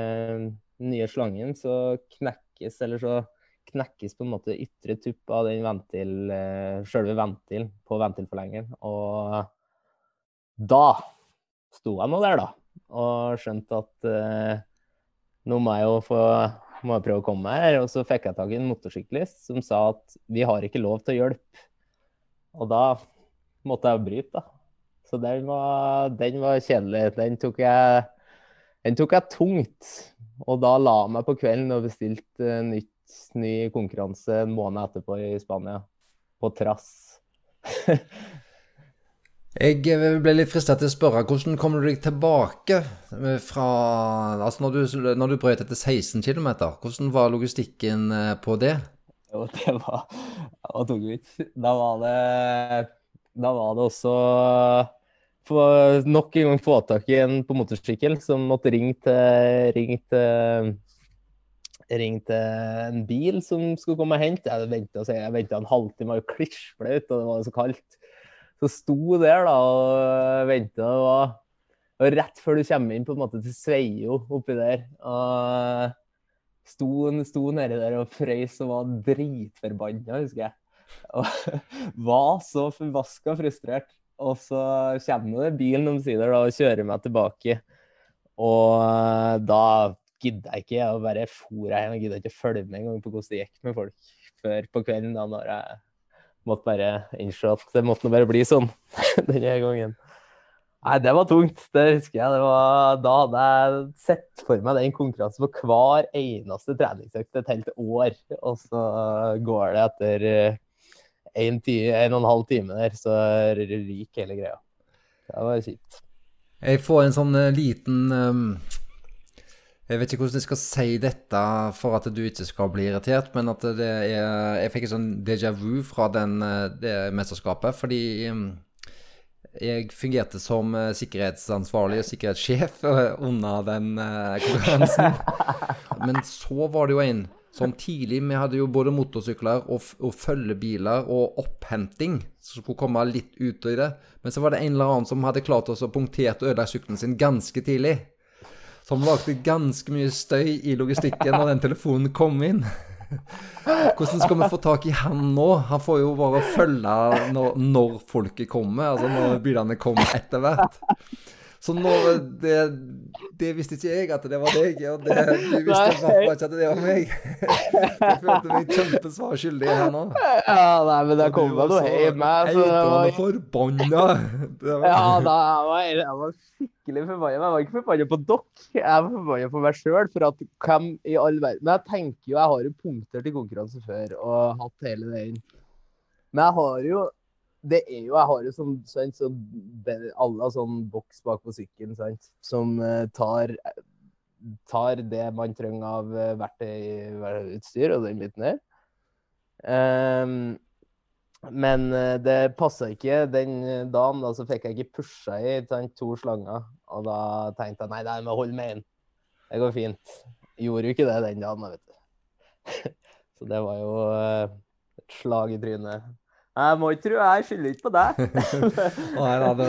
nye slangen, så knekkes eller så knekkes på en måte ytre tupp av den ventil, eh, selve ventilen på ventilforlengeren. Og da sto jeg nå der, da, og skjønte at eh, nå må jeg jo få må jeg prøve å komme her. Og så fikk jeg tak i en motorsyklist som sa at vi har ikke lov til å hjelpe. Og da måtte jeg bryte, da. Så den var, den var kjedelig. Den tok, jeg, den tok jeg tungt. Og da la jeg meg på kvelden og bestilte eh, nytt, ny konkurranse en måned etterpå i Spania. På trass. Jeg eh, ble litt fristet til å spørre, hvordan kommer du deg tilbake eh, fra Altså, når du, når du brøt etter 16 km, hvordan var logistikken eh, på det? Jo, det var, det var tungvint. Da var det Da var det også for nok en gang få tak i en på motorsykkel som måtte ringe til, ringe til ringe til en bil som skulle komme og hente. Jeg venta jeg en halvtime og klissblaut, og det var så kaldt. Så sto der da og venta. Var, det rett før du kommer inn på en måte til Sveio oppi der. Og sto, sto nedi der og frøys og var dritforbanna, husker jeg. Og var så forbaska frustrert. Og så kommer det bilen omsider og kjører meg tilbake. Og da gidder jeg ikke. Jeg bare for hjem. Jeg gidder ikke å følge med engang på hvordan det gikk med folk før på kvelden. da når jeg måtte bare innse at det måtte bare bli sånn denne gangen. Nei, det var tungt. Det husker jeg. Det var, da hadde jeg sett for meg den konkurransen på hver eneste treningsøkt et helt år. Og så går det etter eh, en, ti, en og en halv time der, så ryker hele greia. Det var kjipt. Jeg får en sånn eh, liten um, Jeg vet ikke hvordan jeg skal si dette for at du ikke skal bli irritert, men at det er Jeg fikk en sånn déjà vu fra den, eh, det mesterskapet, fordi mm, jeg fungerte som eh, sikkerhetsansvarlig og sikkerhetssjef eh, under den konkurransen. Men så var det jo en som tidlig Vi hadde jo både motorsykler og, og følgebiler og opphenting som skulle komme litt ut i det. Men så var det en eller annen som hadde klart å punktere og ødelegge sykkelen sin ganske tidlig. Som lagde ganske mye støy i logistikken når den telefonen kom inn. Hvordan skal vi få tak i han nå? Han får jo bare følge når, når folket kommer, altså når bilene kommer etter hvert. Så nå det, det, visste ikke jeg at det var deg, og det, du visste i hvert fall ikke at det var meg. Jeg følte meg kjempesvar skyldig her nå. Ja, nei, men det kom vel noe hjem jeg. Så det var forbanna. Ja, da, jeg var, jeg var skikkelig forbanna. Jeg var ikke forbanna på dere, jeg var forbanna på meg sjøl. For at hvem i all verden Men jeg tenker jo, jeg har jo punkter til konkurranse før og hatt hele den. Men jeg har jo det er jo Jeg har jo sånn, sånn alle har sånn boks bak på sykkelen sant, som uh, tar, tar det man trenger av uh, verktøyutstyr og den biten der. Um, men uh, det passa ikke den dagen. Da så fikk jeg ikke pusha i to slanger. Og da tenkte jeg nei, nei, med må holde med én. Det går fint. Gjorde jo ikke det den dagen, vet du. så det var jo et slag i trynet. Jeg må ikke tro jeg skylder ikke på deg. Nei, da, det,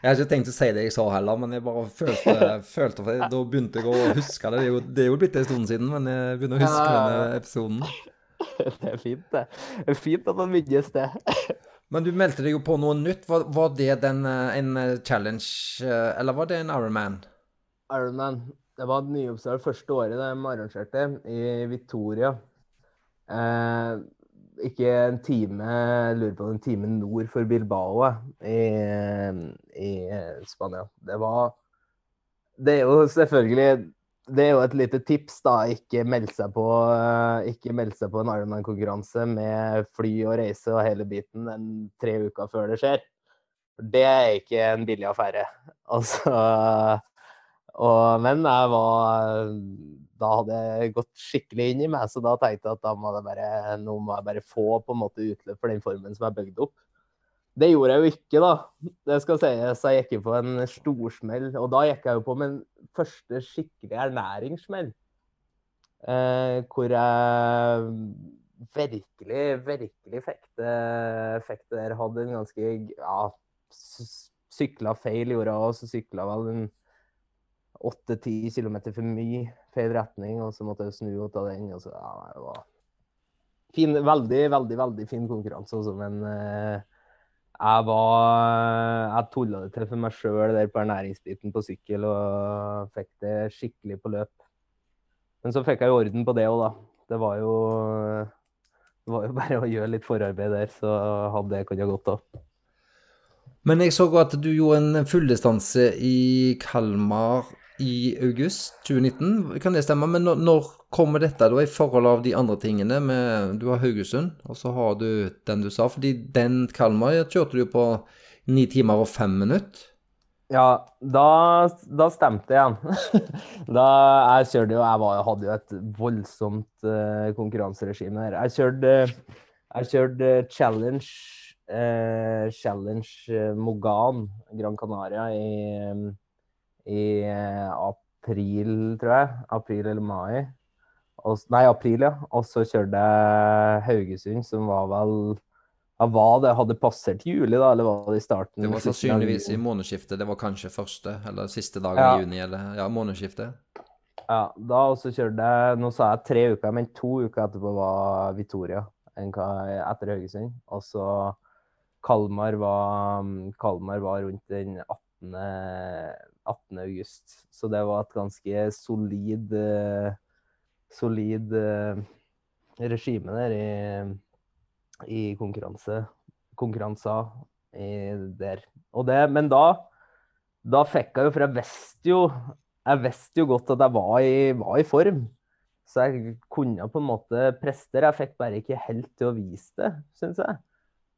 jeg har ikke tenkt å si det jeg sa heller, men jeg bare følte, følte for det. Da begynte jeg å huske det. Det er jo, det er jo blitt en stund siden, men jeg begynner å huske ja. denne episoden. Det er fint, det. Det er fint at man minnes det. Men du meldte deg jo på noe nytt. Var, var det den, en challenge, eller var det en Ironman? Ironman. Det var nyoppstart første året de arrangerte, i Victoria. Eh, ikke en time lurer på en time nord for Bilbao i, i Spania. Det var Det er jo selvfølgelig det er jo et lite tips, da. Ikke melde seg på, ikke meld seg på en Ironman-konkurranse med fly og reise og hele biten en tre uker før det skjer. Det er ikke en billig affære. Altså og, Men jeg var da hadde jeg gått skikkelig inn i meg, så da tenkte jeg at da må bare, nå må jeg bare få på en måte utløp for den formen som er bygd opp. Det gjorde jeg jo ikke, da. Det skal sies. Jeg gikk jo på en storsmell. Og da gikk jeg jo på min første skikkelig ernæringssmell. Eh, hvor jeg virkelig, virkelig fikk det, fikk det der. Hadde en ganske Ja, sykla feil gjorde jeg òg, så sykla vel en 8-10 kilometer for mye feil retning, og så måtte jeg snu og ta den. Og så, ja, det var fin, veldig, veldig veldig fin konkurranse, også, men eh, jeg var Jeg tulla det til for meg sjøl der på ernæringsbiten på sykkel og fikk det skikkelig på løp. Men så fikk jeg jo orden på det òg, da. Det var jo det var jo bare å gjøre litt forarbeid der, så hadde det kunnet gått òg. Men jeg så at du gjorde en fulldistanse i Kalmar i august 2019. Kan det stemme? Men når, når kommer dette da i forhold av de andre tingene? Med, du har Haugesund, og så har du den du sa. Fordi den Kalmar kjørte du på ni timer og fem minutter. Ja, da, da stemte jeg da jeg kjørte jo Jeg var, hadde jo et voldsomt uh, konkurranseregime her. Jeg kjørte, jeg kjørte challenge uh, Challenge Mogan Gran Canaria i i eh, april, tror jeg. April eller mai. Og, nei, april, ja. Og så kjørte jeg Haugesund, som var vel ja, hva det hadde passert juli, da, eller var det i starten? Det var sannsynligvis i månedsskiftet. Det var kanskje første eller siste dagen ja. i juni, eller ja, månedsskiftet. Ja, da også kjørte jeg Nå sa jeg tre uker, men to uker etterpå var Victoria etter Haugesund. Og så Kalmar var, Kalmar var rundt den 18. 18. august. Så det var et ganske solid, uh, solid uh, regime der i, i konkurranse. Konkurranser der. Og det, men da, da fikk jeg jo For jeg visste jo jeg visste jo godt at jeg var i, var i, form. Så jeg kunne på en måte prester. Jeg fikk bare ikke helt til å vise det, syns jeg.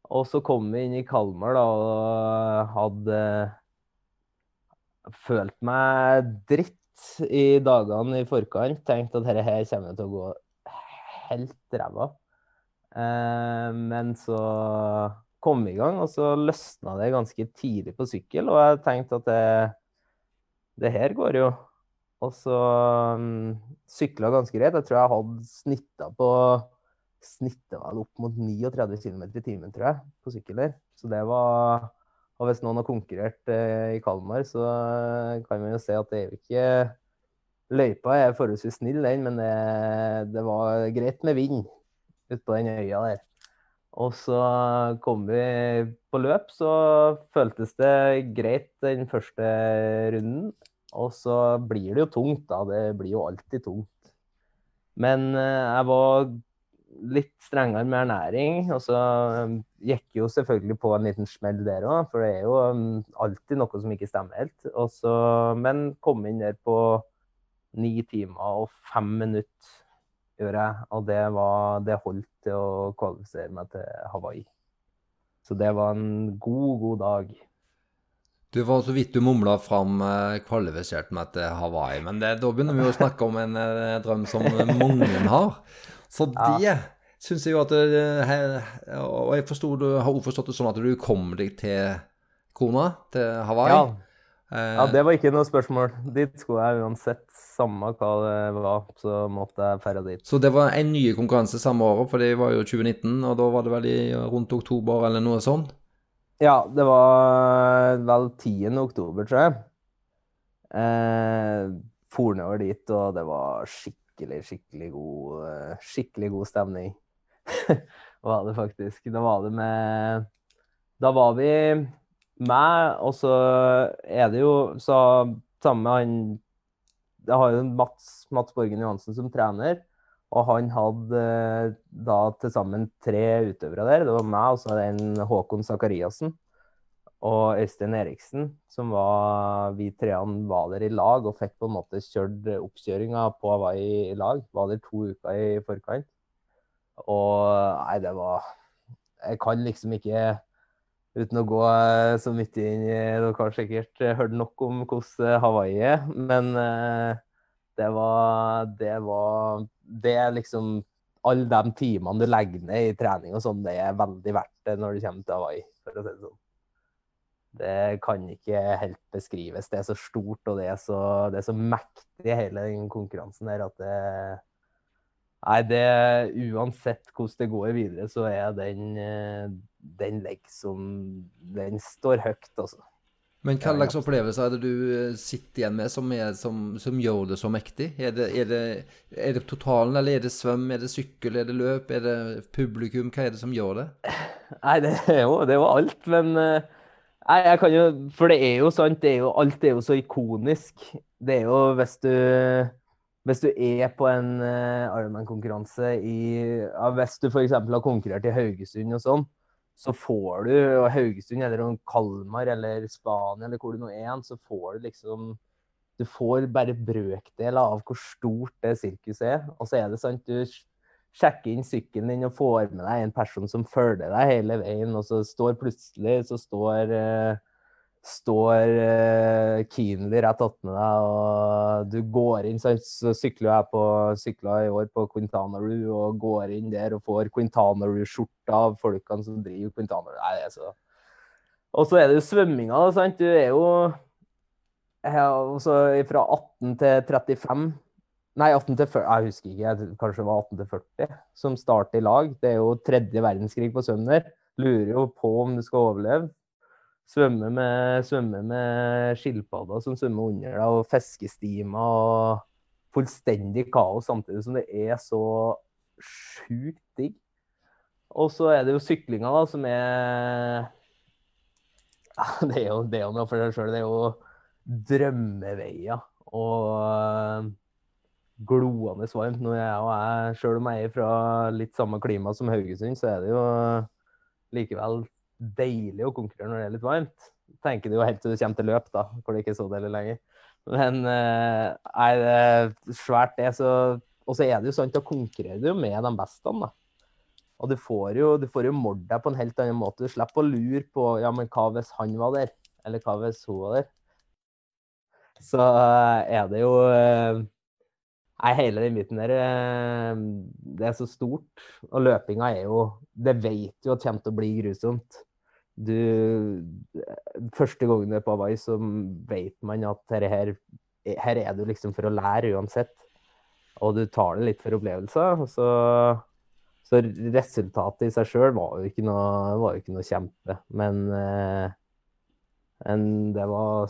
Og så kom vi inn i Kalmar da, og hadde følt meg dritt i dagene i forkant tenkt at dette her kommer til å gå helt ræva. Eh, men så kom vi i gang, og så løsna det ganske tidlig på sykkel. Og jeg tenkte at det, det her går jo. Og så um, sykla ganske greit. Jeg tror jeg hadde snitta på snittet opp mot 39 km i timen, tror jeg, på sykkel. Så det var Og hvis noen har konkurrert eh, i Kalmar, så kan man jo se at det er jo ikke Løypa er forholdsvis snill, den, men det, det var greit med vind utpå den øya der. Og så kom vi på løp, så føltes det greit den første runden. Og så blir det jo tungt, da. Det blir jo alltid tungt. Men eh, jeg var litt strengere med ernæring. Og så um, gikk jo selvfølgelig på en liten smell der òg, for det er jo um, alltid noe som ikke stemmer helt. Også, men kom inn der på ni timer og fem minutter, gjør jeg. Og det, var, det holdt til å kvalifisere meg til Hawaii. Så det var en god, god dag. Du var så vidt du mumla fram eh, kvalifisert meg til Hawaii, men det, da begynner vi å snakke om en eh, drøm som mange har. Så det ja. syns jeg jo at eh, Og jeg forstod, du har forstått det sånn at du kom deg til kona, til Hawaii. Ja. ja, det var ikke noe spørsmål. Dit skulle jeg uansett. Samme hva det var, så måtte jeg dra dit. Så det var en ny konkurranse samme året, for det var jo 2019, og da var det vel i rundt oktober eller noe sånt? Ja, det var vel 10. oktober, tror jeg. Eh, For nedover dit, og det var skikkelig skikkelig, skikkelig god, eh, skikkelig god stemning. var det faktisk. Da var det med Da var vi meg, og så er det jo så sammen med han Jeg har jo Mats, Mats Borgen Johansen som trener. Og han hadde eh, da til sammen tre utøvere der. Det var meg og så en Håkon Sakariassen og Øystein Eriksen, som var Vi treene var der i lag og fikk på en måte kjørt oppkjøringa på Hawaii i lag. Var der to uker i forkant. Og nei, det var Jeg kan liksom ikke Uten å gå så mye inn i Dere har sikkert hørt nok om hvordan Hawaii er, men eh, det var Det var Det er liksom Alle de timene du legger ned i trening og sånn, det er veldig verdt det når du kommer til Hawaii, for å si det sånn. Det kan ikke helt beskrives. Det er så stort og det er så, det er så mektig, hele den konkurransen der, at det Nei, det Uansett hvordan det går videre, så er den, den liksom Den står høyt, altså. Men hva slags opplevelser er det du eh, sitter igjen med som, er, som, som gjør det så mektig? Er det, er, det, er det, totalen, eller er det svøm, er det sykkel, er det løp, er det publikum? Hva er det som gjør det? Nei, det er jo, det er jo alt, men uh, Nei, jeg kan jo For det er jo sant, det er jo, alt er jo så ikonisk. Det er jo hvis du hvis du er på en uh, Ironman-konkurranse i ja, Hvis du f.eks. har konkurrert i Haugesund og sånn, så får du og Haugesund eller Kalmar eller Spania eller hvor du nå er, så får du liksom Du får bare brøkdeler av hvor stort det sirkuset er. Og så er det sant, du sjekker inn sykkelen din og får med deg en person som følger deg hele veien, og så står plutselig så står uh, står uh, Keenly rett attmed deg, og du går inn Så, så sykler jeg på sykla i år på Quintanaru og går inn der og får Quintanaru-skjorta av folkene som driver Quintanaru. Nei, er Og så er det jo svømminga, sant. Du er jo fra 18 til 35 Nei, 18 til 40, jeg husker ikke, kanskje det var 18 til 40 som startet i lag. Det er jo tredje verdenskrig på Sømner. Lurer jo på om du skal overleve. Svømme med, svømme med skilpadder som svømmer under deg, og fiskestimer og fullstendig kaos samtidig som det er så sjukt digg. Og så er det jo syklinga, da, som er Det det er jo noe for seg sjøl. Det er jo drømmeveier. Og gloende varmt. Når jeg og jeg, sjøl om jeg er fra litt samme klima som Haugesund, så er det jo likevel deilig å konkurrere når det er litt varmt. Tenker du jo helt til du kommer til løp, da, hvor det ikke er så deilig lenger. Men eh, nei, det er svært det. Så, og så er det jo sånn, da konkurrerer du med de beste. da. Og du får jo, du jo målt deg på en helt annen måte. Du slipper å lure på ja, men hva hvis han var der, eller hva hvis hun var der. så er det jo Nei, hele den biten der Det er så stort. Og løpinga er jo Det vet jo at kommer til å bli grusomt. Du Første gangen du er på Hawaii, så vet man at her, her, her er du liksom for å lære uansett. Og du tar det litt for opplevelser. Så, så resultatet i seg sjøl var, jo ikke noe, var jo ikke noe kjempe. Men, men det var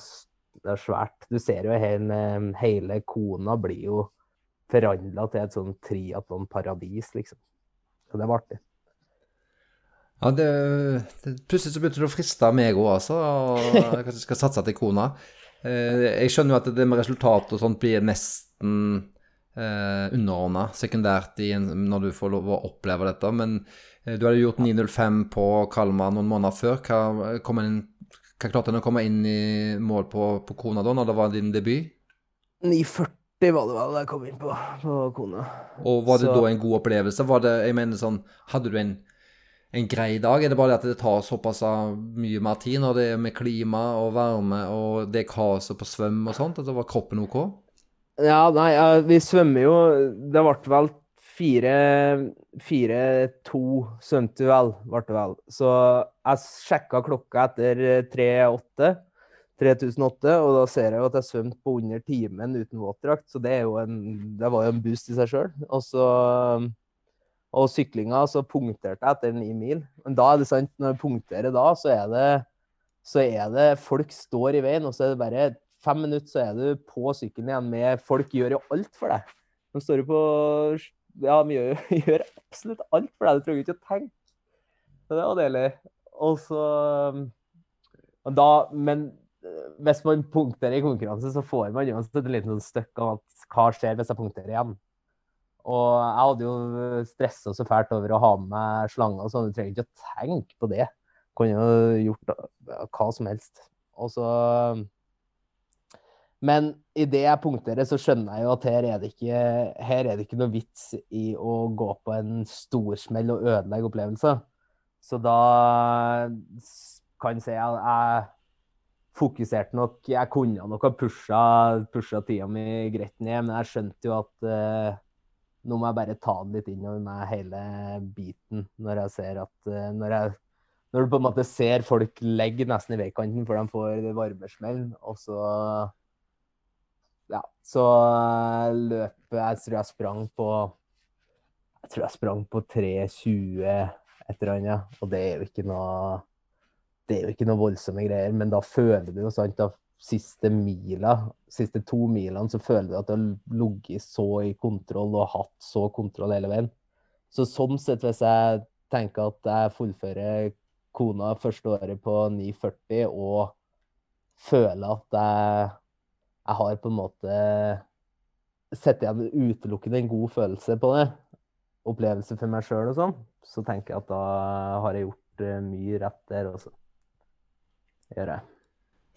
det er svært. Du ser jo hele, hele kona blir jo forvandla til et sånn triatlonparadis, liksom. Så det var artig. Ja, det, det, Plutselig så begynte det å friste meg òg, altså. Kanskje jeg skal satse til kona. Eh, jeg skjønner jo at det med resultat og sånt blir nesten eh, underordna sekundært en, når du får lov å oppleve dette. Men eh, du hadde gjort 9.05 på Kalmar noen måneder før. Hva, kom inn, hva klarte du å komme inn i mål på, på Kona da, når det var din debut? 9.40 det var det vel jeg kom inn på, på kona. Og var det så... da en god opplevelse? Var det, jeg mener sånn, Hadde du en, en grei dag? Er det bare det at det tar såpass mye mer tid når det er med klima og varme og det kaoset på svøm og sånt? At det var kroppen OK? Ja, nei, vi svømmer jo Det ble vel fire-to svømte vel, ble det vel. Så jeg sjekka klokka etter tre-åtte. 3008, og da ser jeg jo at jeg svømte på under timen uten våtdrakt, så det, en, det, var jo en boost i seg sjøl. Og, og syklinga, så punkterte jeg etter ni mil. Men da er det sant, når jeg punkterer da, så er det, så er det Folk står i veien, og så er det bare fem minutter, så er du på sykkelen igjen med Folk gjør jo alt for deg. De står jo på Ja, de gjør, gjør absolutt alt for deg. Du trenger ikke å tenke. Så det var deilig. Og så da, Men hvis man punkterer i konkurranse, så får man uansett et sånn støkk av at hva skjer hvis jeg punkterer igjen. Og jeg hadde jo stressa så fælt over å ha med meg slanger sånn. Du trenger ikke å tenke på det. Kunne jo gjort hva som helst. Og så Men idet jeg punkterer, så skjønner jeg jo at her er det ikke, her er det ikke noe vits i å gå på en storsmell og ødelegge opplevelser. Så da kan jeg si at jeg fokuserte nok. Jeg kunne nok ha pusha, pusha tida mi greit ned, men jeg skjønte jo at uh, nå må jeg bare ta det litt innover meg, hele biten, når jeg ser at uh, når, jeg, når, du på en måte ser folk legge nesten i veikanten for de får varmesmell, og så Ja, så løpet Jeg tror jeg sprang på Jeg tror jeg sprang på 3.20 et eller annet, og det er jo ikke noe det er jo ikke noe voldsomme greier, men da føler du jo sant da siste mila, siste to milene, så føler du at du har ligget så i kontroll og hatt så kontroll hele veien. Så sånn sett, hvis jeg tenker at jeg fullfører kona første året på 9,40 og føler at jeg, jeg har på en måte sett igjen utelukkende en god følelse på det, opplevelse for meg sjøl og sånn, så tenker jeg at da har jeg gjort eh, mye rett der også gjør det.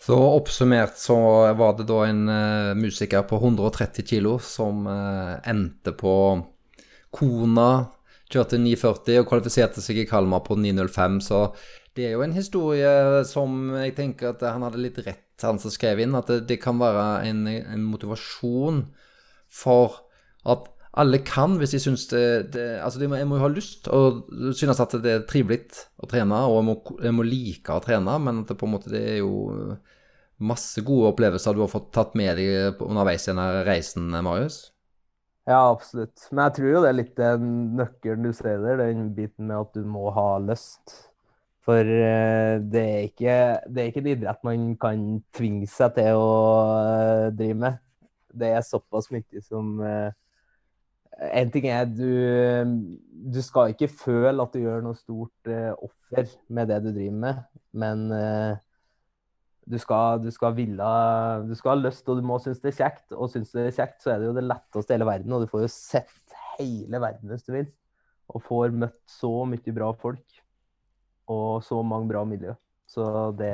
Så oppsummert så var det da en uh, musiker på 130 kilo som uh, endte på Kona, kjørte 940 og kvalifiserte seg i Kalmar på 905. Så det er jo en historie som jeg tenker at han hadde litt rett, han som skrev inn, at det, det kan være en, en motivasjon for at alle kan hvis de syns det, det Altså, de må, jeg må jo ha lyst og synes at det er trivelig å trene, og jeg må, jeg må, like å trene, men at det på en måte det er jo masse gode opplevelser du har fått tatt med deg underveis i denne reisen, Marius? Ja, absolutt. Men jeg tror jo det er litt den nøkkelen du ser der, den biten med at du må ha lyst. For eh, det er ikke, det er ikke en idrett man kan tvinge seg til å eh, drive med. Det er såpass mye som en ting er du, du skal ikke føle at du gjør noe stort uh, offer med det du driver med, men uh, du, skal, du, skal ville, du skal ha lyst, og du må synes det er kjekt. Og synes det er kjekt, så er det jo det letteste i hele verden, og du får jo sett hele verden hvis du vil. Og får møtt så mye bra folk og så mange bra miljø. Så det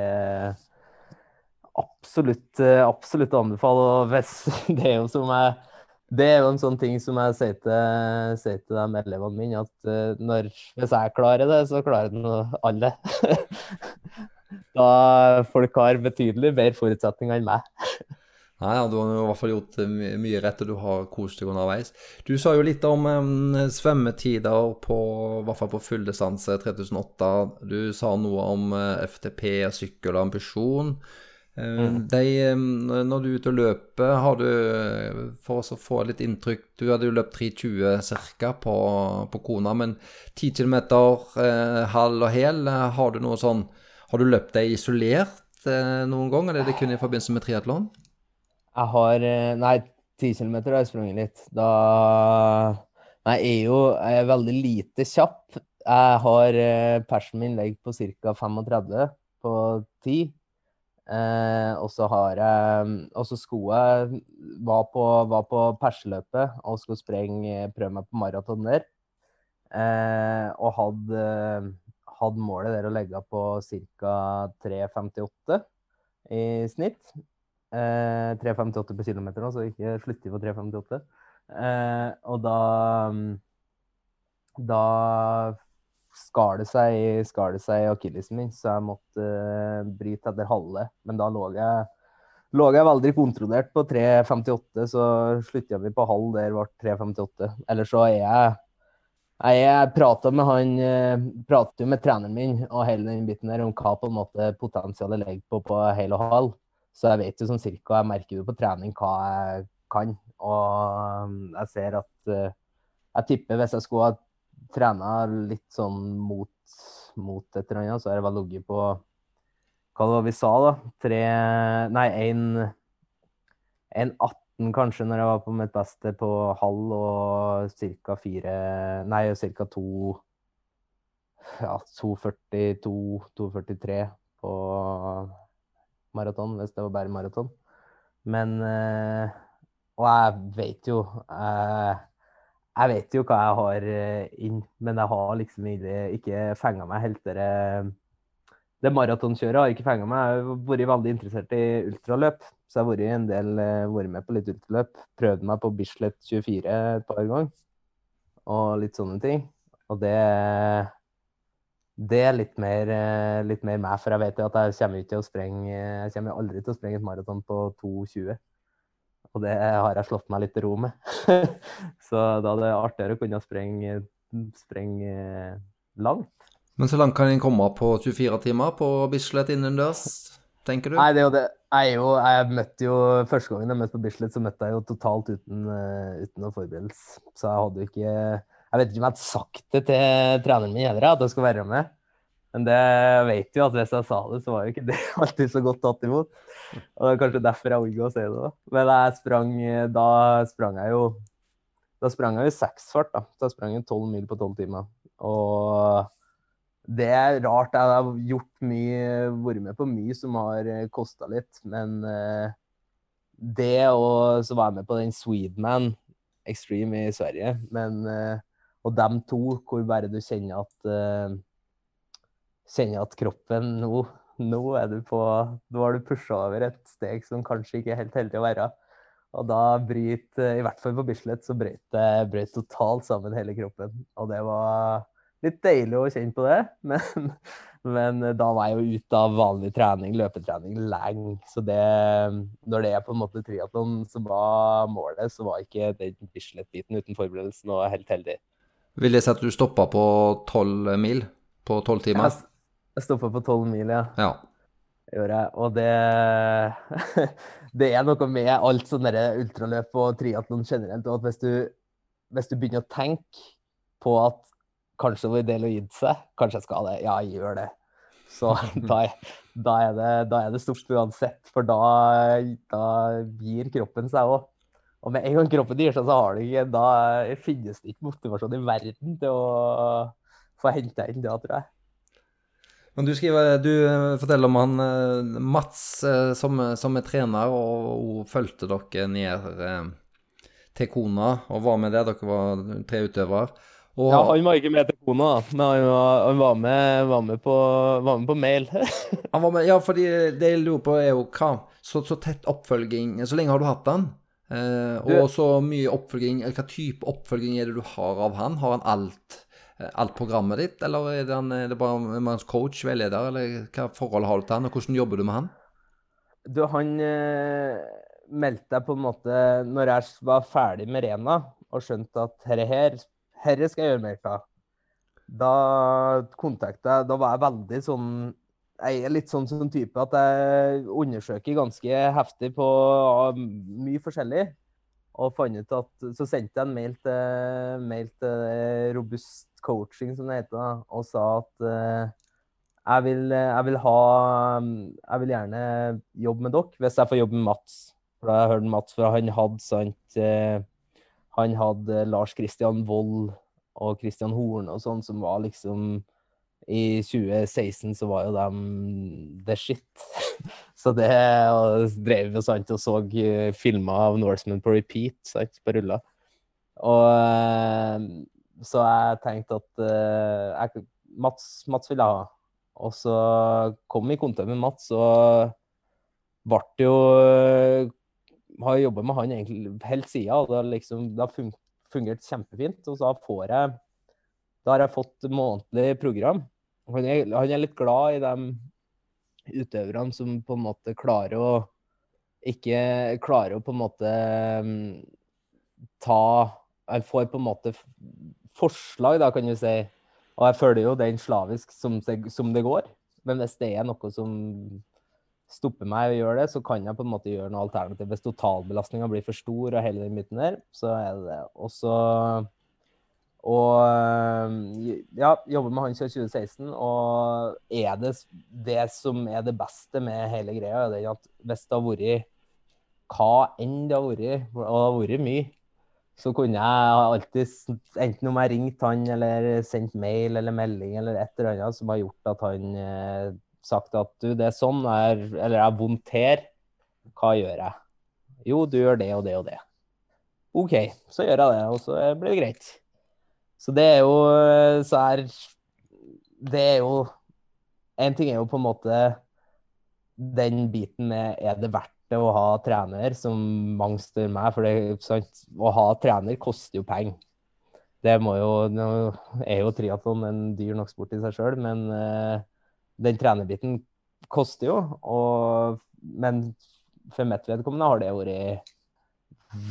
absolutt, absolutt anbefaler. Og det er jo som jeg det er jo en sånn ting som jeg sier til, sier til de elevene mine, at uh, når, hvis jeg klarer det, så klarer det alle. da folk har betydelig bedre forutsetninger enn meg. Nei, ja, Du har i hvert fall gjort eh, mye rett, og du har kost deg underveis. Du sa jo litt om um, svømmetider på i hvert fall på fulldistanse 3008. Du sa noe om uh, FTP, sykkel og ambisjon. Uh, mm. de, når du er ute og løper, har du For å få litt inntrykk Du hadde jo løpt 3.20 ca. På, på Kona, men 10 km eh, halv og hel, har du noe sånn Har du løpt deg isolert noen gang, eller er det kun i forbindelse med triatlon? Jeg har eh, Nei, 10 km har jeg sprunget litt. Da Nei, jeg er jo jeg er veldig lite kjapp. Jeg har eh, Persen min ligger på ca. 35 på 10. Eh, og så har jeg Og så skoa var på, var på perseløpet og skulle sprenge, prøve meg på maraton der. Eh, og hadde, hadde målet der å legge på ca. 3,58 i snitt. Eh, 3,58 på kilometer så ikke slutte på 3,58. Eh, og da Da skar det seg, skar det seg akillesen min, så jeg måtte uh, bryte etter halve. Men da lå jeg, lå jeg veldig kontrollert på 3,58, så slutta vi på halv, der ble 3,58. Eller så er jeg jeg prata med han, eh, prater jo med treneren min og hele den biten der om hva på en måte potensialet ligger på på hel og halv. Så jeg vet jo sånn cirka, jeg merker jo på trening hva jeg kan. Og um, jeg ser at jeg tipper hvis jeg skulle ha trena litt sånn mot, mot et eller annet, så har jeg vel ligget på Hva var det vi sa, da? Tre Nei, en 18 kanskje når jeg var på mitt beste på halv, og ca. fire Nei, ca. to Ja, 2,42-2,43 på maraton, hvis det var bare maraton. Men eh, Og jeg vet jo jeg, jeg vet jo hva jeg har eh, inn, men jeg har liksom ikke fenga meg helt det Det maratonkjøret har ikke fenga meg. Jeg har vært veldig interessert i ultraløp, så jeg har vært, en del, eh, vært med på litt ultraløp. Prøvde meg på Bislett 24 et par ganger, og litt sånne ting. Og det det er litt mer, eh, litt mer meg, for jeg vet jo at jeg kommer å sprenge Jeg kommer aldri til å sprenge et maraton på 2,20. Og det har jeg slått meg litt til ro med. så da er det artigere å kunne sprenge, sprenge langt. Men så langt kan en komme på 24 timer på Bislett innendørs, tenker du? Nei, det er jo det. Jeg, jo, jeg møtte jo, Første gangen jeg møtte på Bislett, så møtte jeg jo totalt uten, uh, uten noen forberedelse. Så jeg hadde jo ikke jeg vet ikke om jeg hadde sagt det til treneren min heller, at jeg skulle være med. Men det jeg vet jo at hvis jeg sa det, så var jo ikke det alltid så godt tatt imot. Og det er kanskje derfor jeg orker å si det. Men jeg sprang, da sprang jeg jo da sprang jeg jo seksfart, da. Jeg sprang jeg tolv mil på tolv timer. Og det er rart. Jeg har gjort mye, vært med på mye som har kosta litt. Men eh, det og så var jeg med på den Swedeman Extreme i Sverige. Men eh, og dem to, hvor bare du kjenner at Kjenner at kroppen nå, nå er du på Nå har du pusha over et steg som kanskje ikke er helt heldig å være. Og da bryter I hvert fall på Bislett så brøt det totalt sammen hele kroppen. Og det var litt deilig å kjenne på det, men, men da var jeg jo ute av vanlig trening, løpetrening, lenge. Så det Når det er på en måte triatlon som var målet, så var ikke den Bislett-biten uten forberedelsen og helt heldig. Vil det si at du stoppa på tolv mil på tolv timer? Jeg, jeg stoppa på tolv mil, ja. ja. Gjør jeg. Og det Det er noe med alt sånn ultraløp og triatlon generelt. og at hvis du, hvis du begynner å tenke på at kanskje det var ideelt å gi seg, kanskje jeg skal det, ja, jeg gjør det. Så da, da, er, det, da er det stopp uansett, for da, da gir kroppen seg òg. Og med en gang kroppen gir seg, så har du ikke, da finnes det ikke motivasjon i verden til å få henta inn det, tror jeg. Men du, skriver, du eh, forteller om han eh, Mats eh, som, som er trener, og hun fulgte dere ned til Kona og var med der. Dere var tre utøvere. Og... Ja, han var ikke med til Kona, men han var, han var, med, var med, på, var med på mail. han var med, ja, fordi det jeg lurer på, er jo hva så, så tett oppfølging Så lenge har du hatt han? Eh, og så mye oppfølging Hva type oppfølging er det du har av han? Har han alt, eh, alt programmet ditt, eller er det, han, er det bare hans coach, veileder, eller hva forhold har du til han, og hvordan jobber du med han? Du, han eh, meldte jeg på en måte Når jeg var ferdig med Rena og skjønte at herre her, herre skal jeg gjøre mer av, da kontakta jeg Da var jeg veldig sånn Jeg er litt sånn sånn type at jeg undersøker ganske heftig på mye forskjellig. Og fant ut at Så sendte jeg en mail til, mail til Robust Coaching, som det heter, og sa at uh, jeg vil, jeg vil, ha Jeg vil gjerne jobbe med dere hvis jeg får jobbe med Mats. For da har jeg hørt Mats, for han hadde sant uh, Han hadde Lars Christian Wold og Christian Horn og sånn, som var liksom I 2016 så var jo dem the shit. så det og drev jo sant og så filmer av Norseman på repeat sant, på rulla. Og så jeg tenkte at uh, jeg, Mats, Mats ville jeg ha. Og så kom vi i kontakt med Mats, og ble jo uh, Har jobba med han egentlig helt siden, og det, liksom, har fungert kjempefint. Og så får jeg Da har jeg fått månedlig program. Han er, han er litt glad i de utøverne som på en måte klarer å ikke klarer å på en måte um, ta Jeg får på en måte forslag, da, kan du si. Og jeg følger jo den slavisk som som det går. Men hvis det er noe som stopper meg å gjøre det, så kan jeg på en måte gjøre noe alternativ. Hvis totalbelastninga blir for stor og hele den biten der, så er det det. Og så og ja, jobber med han siden 2016. Og er det det som er det beste med hele greia, er at hvis det har vært hva enn det har vært, og det har vært mye, så kunne jeg alltid, enten om jeg ringte han eller sendt mail eller melding eller et eller annet som har gjort at han eh, sagt at du, det er sånn, er, eller jeg har vondt her, hva gjør jeg? Jo, du gjør det og det og det. OK, så gjør jeg det, og så blir det greit. Så det er jo så er Det er jo En ting er jo på en måte den biten med er det verdt det å ha trener som mange stør meg. For det, å ha trener koster jo penger. Det må jo, Nå er jo triatlon en dyr nok sport i seg sjøl, men uh, den trenerbiten koster jo. Og, men for mitt vedkommende har det vært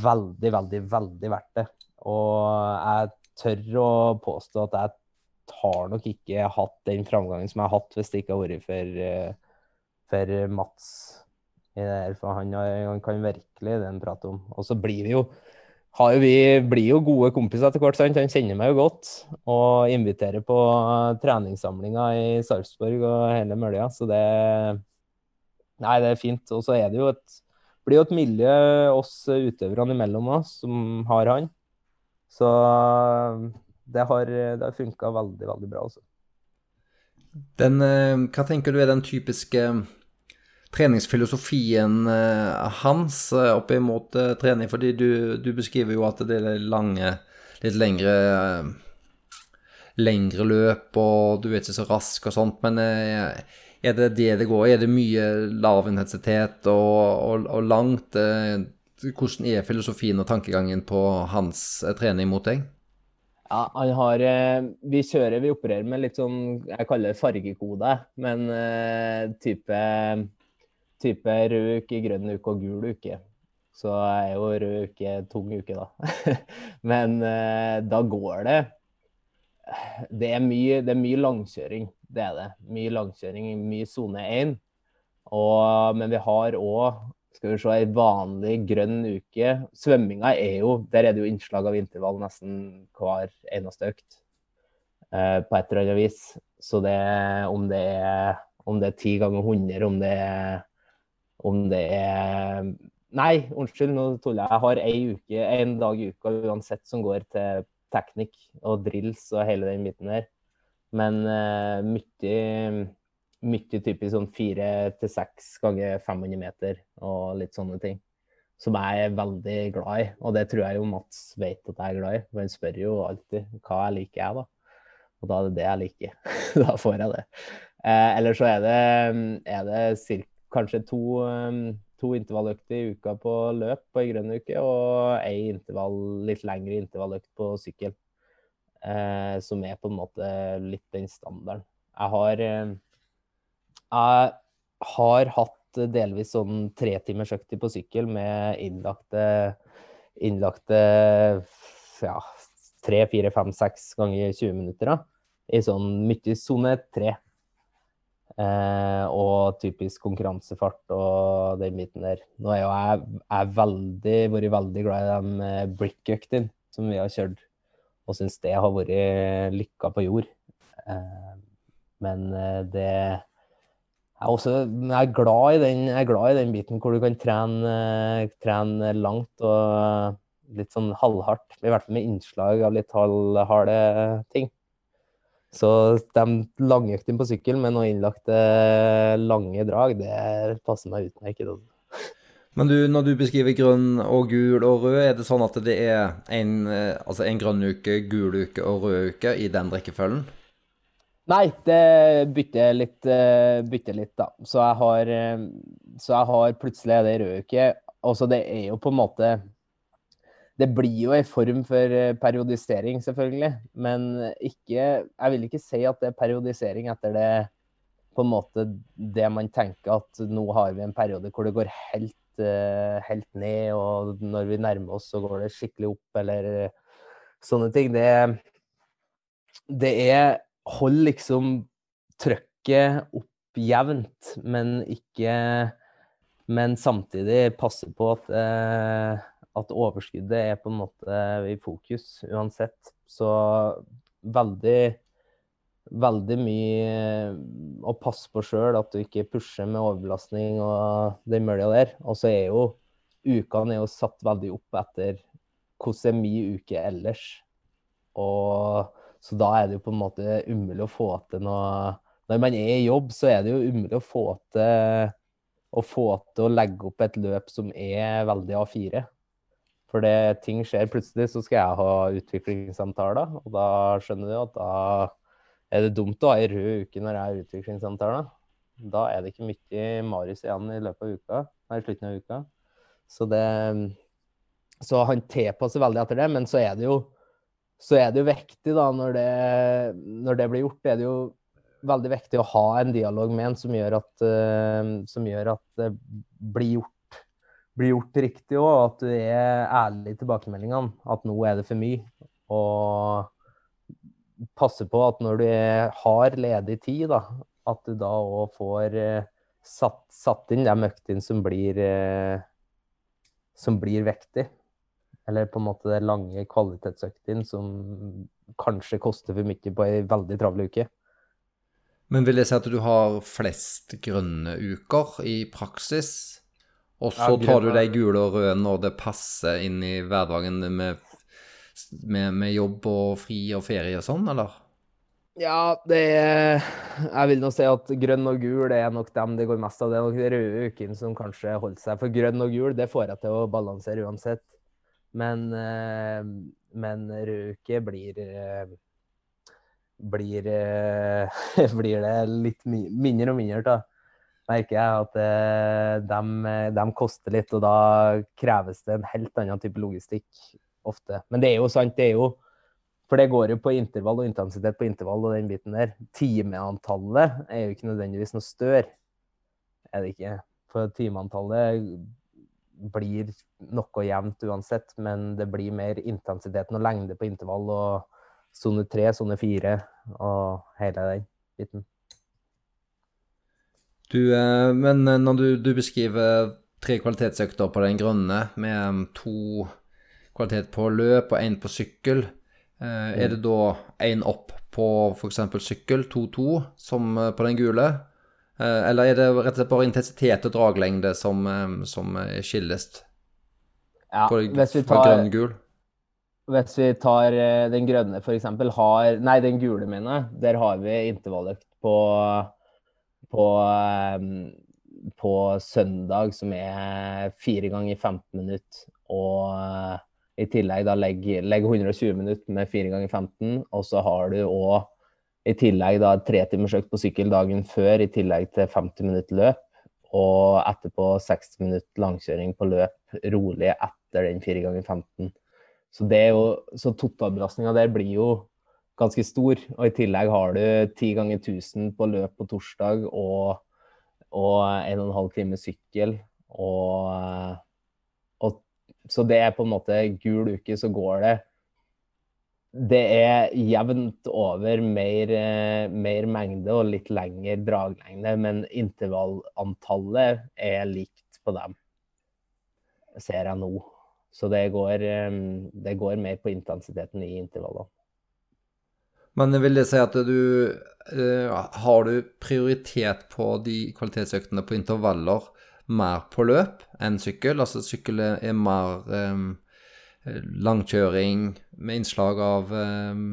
veldig, veldig, veldig verdt det. Og jeg tør å påstå at jeg har nok ikke hatt den framgangen som jeg har hatt hvis det ikke har vært for, uh, for Mats for han, han kan virkelig den prate om. Og så blir vi jo jo vi blir jo gode kompiser etter hvert. sant? Han kjenner meg jo godt og inviterer på treningssamlinger i Sarpsborg og hele mølja. Så det Nei, det er fint. Og så er det jo et blir jo et miljø oss utøverne imellom oss som har han. Så det har, det har funka veldig, veldig bra, altså. Eh, hva tenker du er den typiske treningsfilosofien eh, hans eh, opp imot eh, trening? Fordi du, du, beskriver jo at det er lange, litt lengre lengre løp, og du er ikke så rask og sånt, men er det det det går Er det mye lav intensitet og, og, og langt? Hvordan er filosofien og tankegangen på hans trening mot deg? Ja, han har Vi kjører, vi opererer med litt sånn Jeg kaller det fargekode, men type type rød uke, grønn uke og gul uke. Så er jo rød uke tung uke, da. Men eh, da går det det er, mye, det er mye langkjøring, det er det. Mye langkjøring, mye sone 1. Men vi har òg skal vi se, ei vanlig grønn uke. Svømminga er jo Der er det jo innslag av intervall nesten hver eneste økt. Eh, på et eller annet vis. Så det, om det er 10 ganger 100, om det er om det er Nei, unnskyld, nå tuller jeg. Jeg har ei uke, en dag i uka uansett som går til teknikk og drills og hele den biten der. Men uh, mye, mye typisk sånn fire til seks ganger 500 meter og litt sånne ting. Som jeg er veldig glad i. Og det tror jeg jo Mats vet at jeg er glad i. For han spør jo alltid hva jeg liker, jeg, da. Og da er det det jeg liker. da får jeg det. Eh, eller så er det, er det kanskje to, um, to intervalløkter i uka på løp på ei grønn uke, og ei intervall, litt lengre intervalløkt på sykkel. Eh, som er på en måte litt den standarden. Jeg har, eh, jeg har hatt delvis sånn tretimersøkter på sykkel med innlagte, innlagte ja, tre, fire, fem, seks ganger 20 minutter. da, I sånn mye sone tre. Eh, og typisk konkurransefart og den biten der. Nå er jo jeg, jeg vært veldig glad i de eh, brick-øktene som vi har kjørt, og syns det har vært lykka på jord. Eh, men eh, det jeg er også jeg er den, jeg er glad i den biten hvor du kan trene, trene langt og litt sånn halvhardt. I hvert fall med innslag av litt halvharde ting. Så de langøktene på sykkel med noen innlagte lange drag, det passer meg utmerket. Men du, når du beskriver grønn og gul og rød, er det sånn at det er en, eh, altså en grønn uke, gul uke og rød uke i den rekkefølgen? Nei, det bytter litt, eh, bytter litt, da. Så jeg har, eh, så jeg har plutselig det rød uke. Og det er jo på en måte det blir jo en form for eh, periodisering, selvfølgelig. Men ikke Jeg vil ikke si at det er periodisering etter det på en måte det man tenker at nå har vi en periode hvor det går helt, eh, helt ned, og når vi nærmer oss, så går det skikkelig opp, eller sånne ting. Det, det er Hold liksom trøkket opp jevnt, men ikke Men samtidig passe på at eh, at overskuddet er på en måte i fokus uansett. Så veldig veldig mye å passe på sjøl, at du ikke pusher med overbelastning og det mølja der. Og så er jo ukene er jo satt veldig opp etter hvordan er min uke ellers. Og så da er det jo på en måte umulig å få til noe Når man er i jobb, så er det jo umulig å få til å få til å legge opp et løp som er veldig A4. For det, ting skjer plutselig, så skal jeg ha utviklingssamtaler. Og da skjønner du at da er det dumt å ha ei rød uke når jeg har utviklingssamtaler. Da er det ikke mye Marius igjen i løpet av uka, nei, slutten av uka. Så, det, så han tilpasser veldig etter det. Men så er det jo, er det jo viktig, da, når det, når det blir gjort, er det jo veldig viktig å ha en dialog med en som gjør at, uh, som gjør at det blir gjort blir gjort riktig òg, at du er ærlig i tilbakemeldingene. At nå er det for mye. Og passe på at når du har ledig tid, da, at du da òg får eh, satt, satt, inn de øktene som blir eh, som blir vektig. Eller på en måte det lange kvalitetsøktene som kanskje koster for mye på ei veldig travel uke. Men vil jeg si at du har flest grønne uker i praksis? Og så ja, tar du de gule og røde når det passer inn i hverdagen med, med, med, jobb og fri og ferie og sånn, eller? Ja, det er Jeg vil nå si at grønn og gul er nok dem det går mest av. Det er nok de røde ukene som kanskje holder seg. For grønn og gul, det får jeg til å balansere uansett. Men, eh, men rød uke blir eh, blir, eh, blir det litt mindre og mindre av merker jeg at eh, de, de, koster litt, og da kreves det en helt annen type logistikk ofte. Men det er jo sant, det er jo For det går jo på intervall og intensitet på intervall og den biten der. Timeantallet er jo ikke nødvendigvis noe større, er det ikke. For timeantallet blir noe jevnt uansett, men det blir mer intensiteten og lengde på intervall og sone tre, sone fire og hele den biten. Du, eh, men eh, når du, du, beskriver tre kvalitetsøkter på den grønne, med mm, to kvalitet på løp og én på sykkel, eh, er det da én opp på f.eks. sykkel, 2-2, som på den gule? Eller er det rett og slett bare intensitet og draglengde som, som skilles ja, på, fra grønn gul? Hvis vi tar den grønne f.eks., har Nei, den gule, mener jeg. Der har vi intervalløkt på på, ehm, på søndag, som er fire ganger 15 minutter. Og eh, i tillegg da legg, legg 120 minutter med fire ganger 15. Og så har du òg i tillegg da tre timers økt på sykkel dagen før, i tillegg til 50 minutter løp. Og etterpå 60 minutter langkjøring på løp rolig etter den fire ganger 15. Så, det så totalbelastninga der blir jo ganske stor. Og i tillegg har du ti ganger 1000 på løp på torsdag og og en og en halv time sykkel. Og, og Så det er på en måte gul uke, så går det det er jevnt over mer, mer, mengde og litt lengre draglengde, men intervallantallet er likt på dem, ser jeg nå. Så det går, det går mer på intensiteten i intervallene. Men vil det si at du uh, Har du prioritet på de kvalitetsøktene på intervaller mer på løp enn sykkel? Altså sykkel er mer um, langkjøring med innslag av um,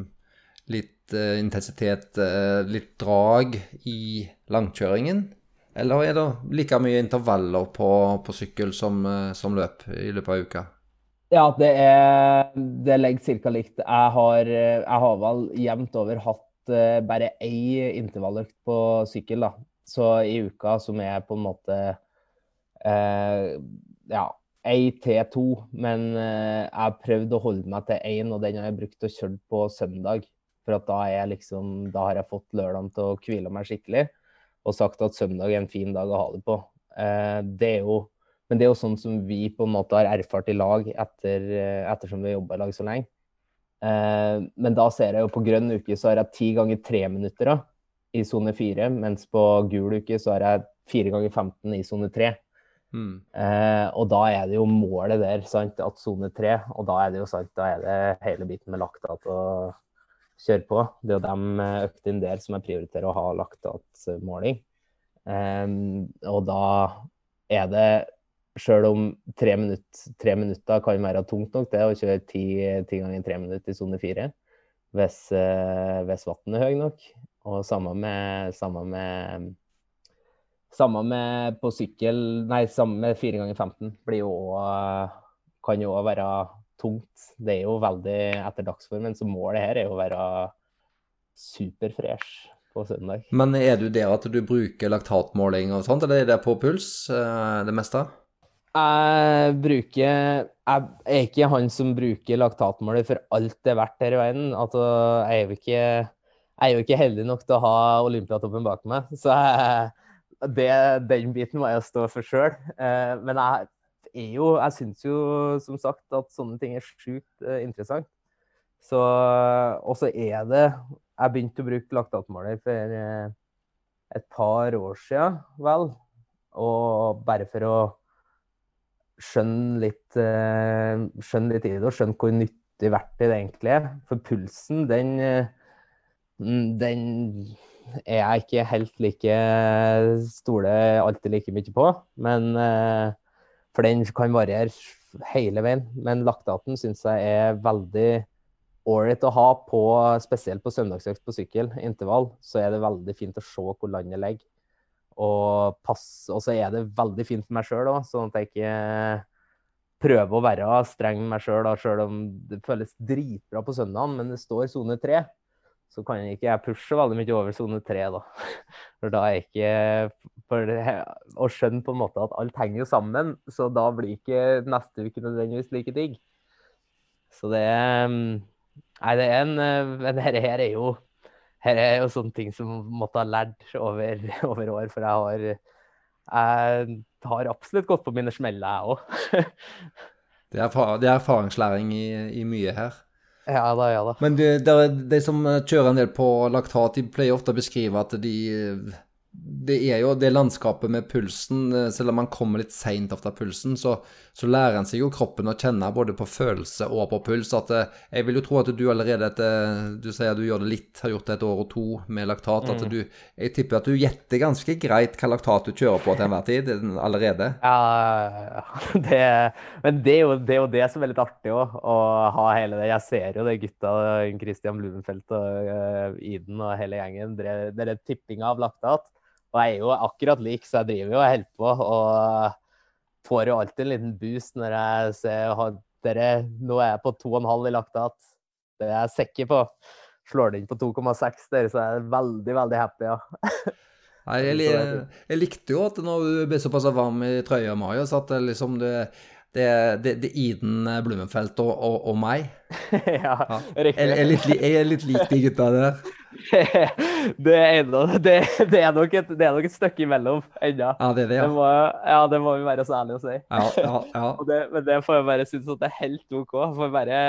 litt uh, intensitet, uh, litt drag i langkjøringen? Eller er det like mye intervaller på, på sykkel som, som løp i løpet av uka? Ja, det, er, det ligger ca. likt. Jeg har, jeg har, vel jevnt over hatt uh, bare én intervalløkt på sykkel. da. Så i uka som er på en måte uh, ja, én til to. Men uh, jeg har prøvd å holde meg til én, og den har jeg brukt og kjørt på søndag. For da, liksom, da, har jeg fått lørdagen til å hvile meg skikkelig, og sagt at søndag er en fin dag å ha det på. det er jo men det er jo sånn som vi på en måte har erfart i lag etter, eh, ettersom vi har jobba i lag så lenge. Eh, men da ser jeg jo på grønn uke så har jeg ti ganger tre minutter da, i sone fire, mens på gul uke så har jeg fire ganger 15 i sone tre. Mm. Eh, og da er det jo målet der, sant, at sone tre, og da er det jo sant, da er det hele biten med laktat å kjøre på. Det er jo de eh, øktene der som jeg prioriterer å ha laktatmåling. Eh, og da er det Sjøl om tre, minutt, tre, minutter kan være tungt nok, det å kjøre ti, ti ganger tre minutter i sone fire. Hvis, eh, hvis vannet er høy nok. Og samme med, samme med samme med på sykkel Nei, samme med fire ganger 15 blir jo også, kan jo òg være tungt. Det er jo veldig etter dagsformen, så målet her er jo å være superfresh på søndag. Men er du det at du bruker laktatmåling og sånt, eller er det på puls eh, det meste? Jeg bruker Jeg er ikke han som bruker laktatmåler for alt det er verdt her i verden. Altså, jeg er jo ikke, jeg er jo ikke heldig nok til å ha Olympiatoppen bak meg. Så jeg, det, den biten må jeg stå for sjøl. Eh, men jeg er jo Jeg syns jo som sagt at sånne ting er sjukt eh, interessant. Så Og så er det Jeg begynte å bruke laktatmåler for eh, et par år siden, vel. Og bare for å skjønne litt, uh, skjønne litt i det, og skjønn hvor nyttig verktøy det egentlig er. For pulsen, den, uh, den er jeg ikke helt like stoler alltid like mye på. Men uh, For den kan variere hele veien. Men laktaten syns jeg er veldig ålreit å ha på, spesielt på søndagsøkt på sykkel, intervall. Så er det veldig fint å se hvor landet ligger. Og, pass, og så er det veldig fint for meg sjøl òg, sånn at jeg ikke prøver å være streng med meg sjøl, sjøl om det føles dritbra på søndagen, men det står sone tre. Så kan jeg ikke jeg pushe veldig mye over sone tre, da. For da er ikke for Å skjønne på en måte at alt henger sammen, så da blir ikke neste uke nødvendigvis like digg. Så det er Nei, det er en Men dette her er jo her er jo sånne ting som måtte ha lært over, over år, for jeg har jeg har absolutt gått på mine smeller, jeg òg. det, det, er erfaringslæring i, i, mye her. Ja da, ja da. Men de, de, de, som kjører en del på laktat, de pleier ofte å beskrive at de det er jo det landskapet med pulsen. Eh, selv om man kommer litt seint av pulsen, så, så, lærer en seg jo kroppen å kjenne både på følelse og på puls. At eh, jeg vil jo tro at du allerede etter Du sier at du gjør det litt, har gjort det et år og to med laktat. Mm. at du, Jeg tipper at du gjetter ganske greit hva laktat du kjører på til enhver tid allerede. Ja, det, men det er, jo, det er, jo, det som er litt artig òg, å ha hele det. Jeg ser jo det gutta, Christian Blumenfeldt og uh, Iden og hele gjengen, dere, dere tippinga av laktat. Og jeg er jo akkurat lik, så jeg driver jo og holder på. Og får jo alltid en liten boost når jeg ser dere, Nå er jeg på 2,5 i laktat. Det er jeg sikker på. Slår det inn på 2,6 der, så er jeg veldig, veldig happy, ja. Nei, jeg, jeg, likte jo at når du ble såpass varm i trøya, Marius, at liksom det Det, det, det Iden Blummenfelt og, og, og meg. ja, Ja. riktig. Jeg, jeg, er litt, jeg er litt lik de gutta der. det, er ennå, det, det, er nok et, det er nok et stykke imellom ennå. Ja, det er det, Det ja. må, ja, det må vi være så ærlige å si. Ja, ja, ja. Det, men det får jeg bare synes at det er helt OK. For bare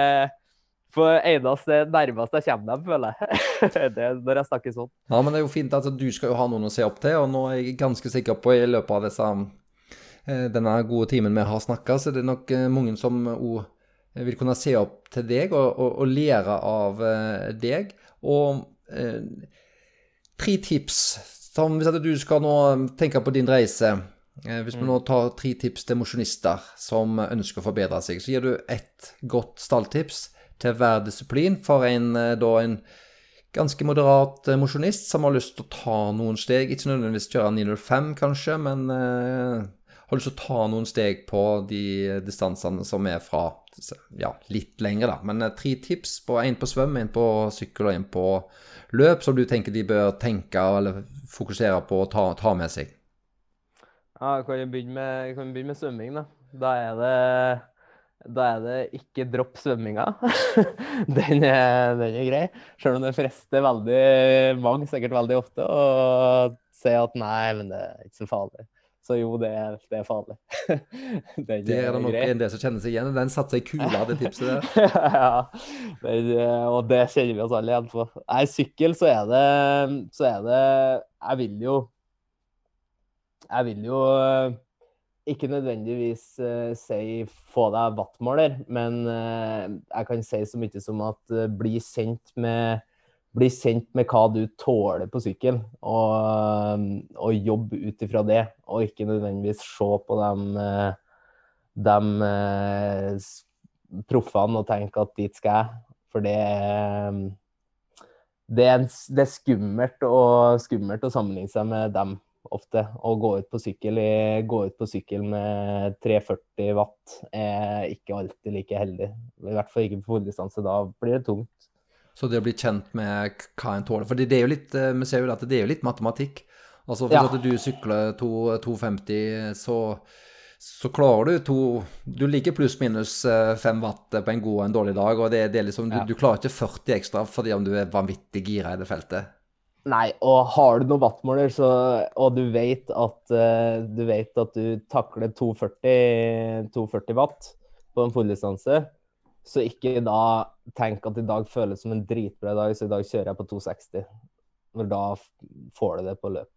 For eneste nærmeste jeg kommer dem, føler jeg. det er når jeg snakker sånn. Ja, men det er jo fint at du skal jo ha noen å se opp til, og nå er jeg ganske sikker på i løpet av disse, denne gode timen vi har snakka, så det er nok eh, mange som òg vil kunne se opp til deg og, og, og lære av eh, deg. Og eh, tre tips som hvis at du skal nå tenke på din reise. Eh, hvis vi nå tar tre tips til mosjonister som ønsker å forbedre seg, så gir du ett godt stalltips til hver disiplin for en, eh, da en ganske moderat eh, mosjonist som har lyst til å ta noen steg. Ikke nødvendigvis kjøre 905, kanskje, men eh, har lyst til å ta noen steg på de distansene som er fra ja, litt lengre, da. Men eh, tre tips på én på svøm, én på sykkel og én på løp, som du tenker de bør tenke eller fokusere på å ta, ta med seg. Ja, kan vi begynne med, kan begynne med svømming, da. Da er det da er det ikke dropp svømminga. den, den er grei. Selv om det frister veldig mange, sikkert veldig ofte, å si at nei, men det er ikke så farlig. Så jo, det er, det er farlig. Det er det nok en del som kjenner seg igjen. Den satte seg i kula, det tipset der. ja, det, og det kjenner vi oss alle igjen på. Nei, sykkel så er det Så er det Jeg vil jo Jeg vil jo eh, ikke nødvendigvis uh, si få deg wattmåler, men uh, jeg kan si så mye som at uh, bli kjent med bli kjent med hva du tåler på sykkel, og, og jobbe ut ifra det, og ikke nødvendigvis se på de, eh, dem eh, proffene og tenke at dit skal jeg. For det er det er, det er skummelt, å, skummelt å sammenligne seg med dem ofte. Å gå ut på sykkel, gå ut på sykkel med 340 watt er ikke alltid like heldig. I hvert fall ikke på fulldistanse. Da blir det tungt. Så det å bli kjent med hva en tåler For det er jo litt, eh, vi ser jo at det er jo litt matematikk. Altså hvis Ja. at du sykler 250, så, så klarer du to Du ligger pluss-minus eh, 5 watt på en god og en dårlig dag, og det, det er liksom, du, Ja. du klarer ikke 40 ekstra fordi om du er vanvittig gira i det feltet. Nei, og har du noen wattmåler, så, og du vet at eh, du vet at du takler 240, 240 watt på en fulldistanse, så ikke da tenk at i dag føles som en dritbra dag, så i dag kjører jeg på 260. For da får du det på løp.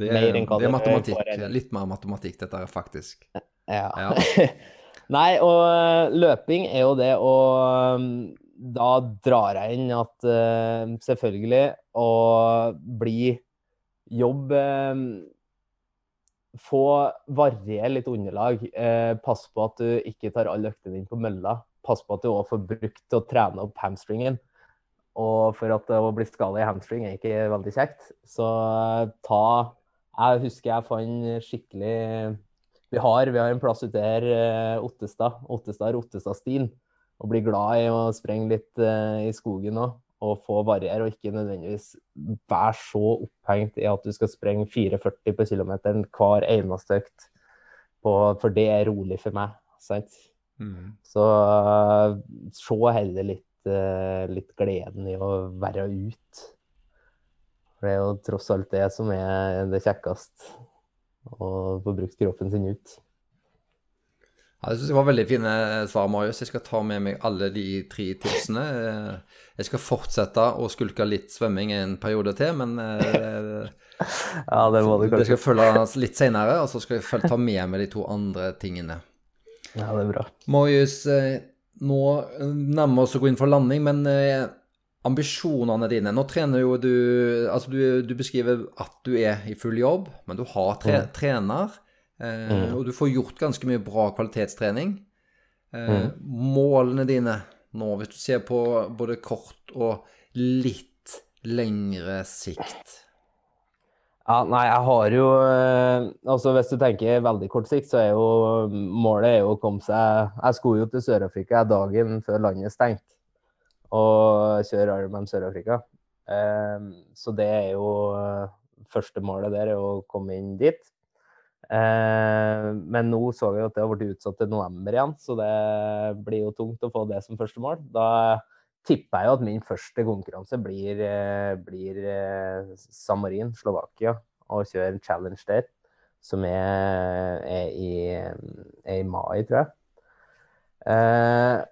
Det er, Mer enn hva det er matematikk. Litt mer matematikk, dette her, faktisk. Ja. Ja. Nei, og eh, løping er jo det, og um, da drar jeg inn at eh, selvfølgelig å bli jobb eh, Få variere litt underlag. Eh, pass på at du ikke tar alle øktene dine på mølla. Pass på at du òg får brukt til å trene opp hamstringen. Og for at å bli skada i hamstring er ikke veldig kjekt. Så eh, ta Jeg husker jeg fant skikkelig vi har, vi har en plass ute her, eh, Ottestad. Ottestad Ottestadstien. Og blir glad i å sprenge litt eh, i skogen òg. Og få variere, og ikke nødvendigvis være så opphengt i at du skal sprenge 4,40 på kilometeren hver eneste økt. For det er rolig for meg. Sant? Mm. Så eh, se heller litt, eh, litt gleden i å være ut. For det er jo tross alt det som er det kjekkeste. Å få brukt kroppen sin ut. Ja, jeg synes det var veldig fine svar, Marius. Jeg skal ta med meg alle de tre tipsene. Eh, Jeg skal fortsette å skulke litt svømming en periode til, men Ja, det må du det kanskje. skal følge litt senere, og så skal jeg ta med meg de to andre tingene. Ja, det er bra. Marius, eh, nå nærmer vi oss å gå inn for landing, men eh, ambisjonene dine Nå trener jo du Altså, du, du beskriver at du er i full jobb, men du har tre, Mm. trener, eh, Mm. og du får gjort ganske mye bra kvalitetstrening. Eh, Mm. Målene dine nå, hvis du ser på både kort og litt lengre sikt Ja, nei, jeg har jo eh, Altså, hvis du tenker veldig kort sikt, så er jo målet er jo å komme seg Jeg skulle jo til Sør-Afrika dagen før landet stengte, og kjøre Ironman Sør-Afrika. Eh, så det er jo eh, Første målet der er å komme inn dit. Eh, men nå så vi at det har blitt utsatt til november igjen, så det blir jo tungt å få det som første mål. Da tipper jeg jo at min første konkurranse blir, eh, blir eh, Samarin, Slovakia, og kjøre challenge der. Som er, er, i, er i, mai, tror jeg. Eh,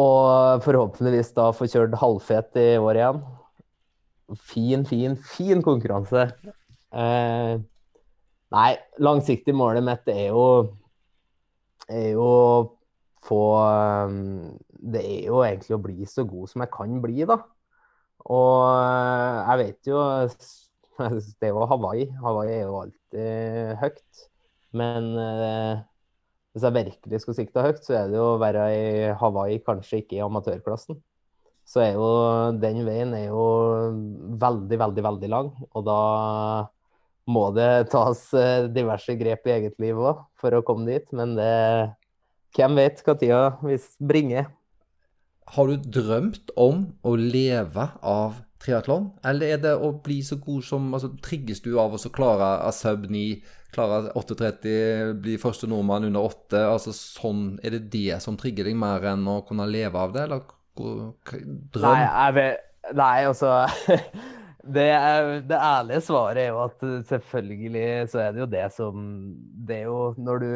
og forhåpentligvis da få kjørt halvfet i år igjen. Fin, fin, fin konkurranse. Eh, nei, langsiktig målet mitt er jo er jo få um, Det er jo egentlig å bli så god som jeg kan bli, da. Og uh, jeg vet jo Det jo Hawaii. Hawaii er jo alltid høyt. Men eh, hvis jeg virkelig skulle sikta høyt, så er det jo å være i Hawaii, kanskje ikke i amatørklassen. Så er jo den veien er jo veldig, veldig, veldig lang. Og da må det tas uh, diverse grep i eget liv òg for å komme dit. Men det hvem vet hva tida bringer. Har du drømt om å leve av triatlon, eller er det å bli så god som altså, Trigges du av å klare sub-9, klare 8.30, bli første nordmann under 8? Altså, sånn, er det det som trigger deg mer enn å kunne leve av det, eller drøm? Nei, jeg vet, nei altså det, er, det, ærlige svaret er jo at selvfølgelig så er det jo det som Det er jo når du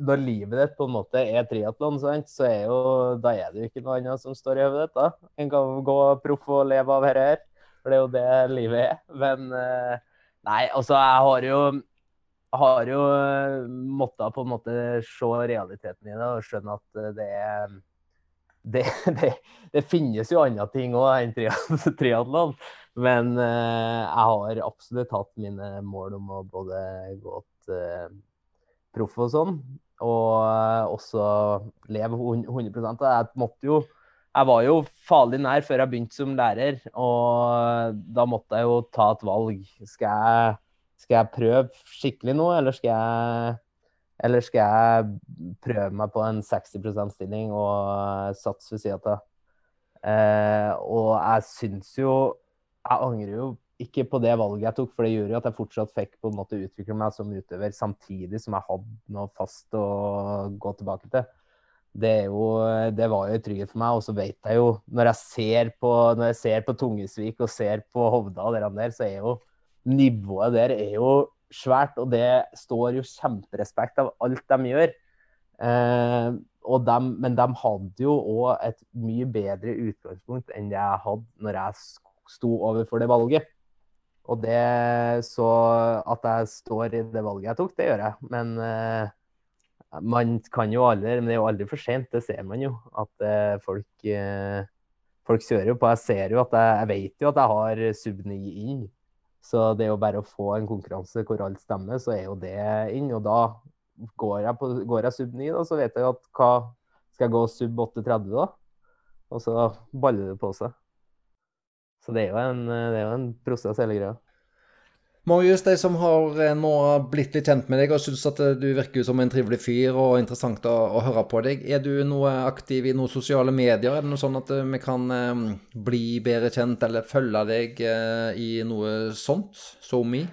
når livet ditt på en måte er triatlon, så er jo, da er det jo ikke noe annet som står i hodet ditt. En kan gå proff og leve av dette her. For det er jo det livet er. Men eh, nei, altså, jeg har jo har jo eh, måttet på en måte se realiteten i det og skjønne at eh, det er det, det, det finnes jo andre ting òg enn triatlon. Men jeg har absolutt hatt mine mål om å både gå til proff og sånn. Og eh, også leve 100% Jeg måtte jo Jeg var jo farlig nær før jeg begynte som lærer, og da måtte jeg jo ta et valg. Skal jeg, skal jeg prøve skikkelig nå, eller skal jeg eller skal jeg prøve meg på en 60 %-stilling og satse ved sida av? Eh, og jeg syns jo Jeg angrer jo ikke på det valget jeg tok, for det gjorde jo at jeg fortsatt fikk på en måte utvikle meg som utøver samtidig som jeg hadde noe fast å gå tilbake til. Det, jo, det var jo trygghet for meg. Og så vet jeg jo, når jeg ser på, jeg ser på Tungesvik og ser på Hovda og der, så er jo nivået der er jo svært. Og det står jo kjemperespekt av alt de gjør. Eh, de, men de hadde jo òg et mye bedre utgangspunkt enn det jeg hadde når jeg sto overfor det valget. Og det Så at jeg står i det valget jeg tok, det gjør jeg. Men uh, man kan jo aldri Men det er jo aldri for sent, det ser man jo. At uh, folk, uh, folk kjører jo på. Jeg ser jo at jeg, jeg vet jo at jeg har sub 9 inn. Så det er jo bare å få en konkurranse hvor alt stemmer, så er jo det inn. Og da går jeg, på, går jeg sub 9, da, så vet jeg at hva Skal jeg gå sub 830 da? Og så baller det på seg. Så det er jo en, det er jo en prosess, hele greia. Marius, de som har eh, nå blitt litt kjent med deg og syns at eh, du virker som en trivelig fyr og interessant å, å, høre på deg, er du noe aktiv i noen sosiale medier? Er det noe sånn at eh, vi kan bli bedre kjent eller følge deg i noe sånt? SoMe?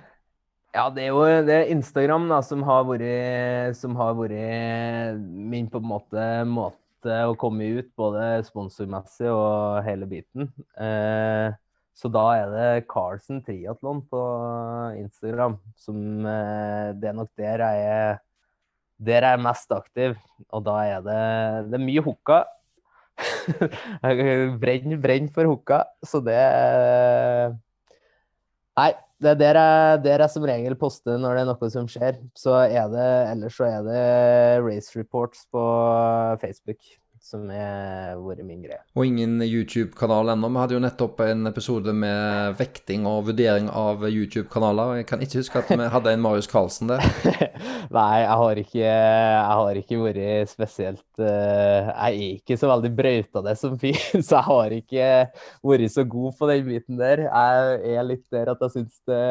Ja, det er jo det er Instagram da, som har vært, som har vært min på en måte måte å komme ut, både sponsormessig og hele biten. Eh, så da er det Carlsen Triatlon på Instagram. Som eh, Det er nok der jeg er der jeg er mest aktiv. Og da er det, det er mye hooka. jeg brenner, brenner for hooka, så det Nei, det er der jeg, der jeg, som regel poster når det er noe som skjer. Så er det, ellers så er det race reports på Facebook som har vært min greie. Og ingen YouTube-kanal ennå. Vi hadde jo nettopp en episode med vekting og vurdering av YouTube-kanaler. Jeg kan ikke huske at vi hadde en Marius Karlsen der. Nei, jeg har, ikke, jeg har ikke vært spesielt uh, Jeg er ikke så veldig brøytete som fyr, så jeg har ikke vært så god på den biten der. Jeg er litt der at jeg syns det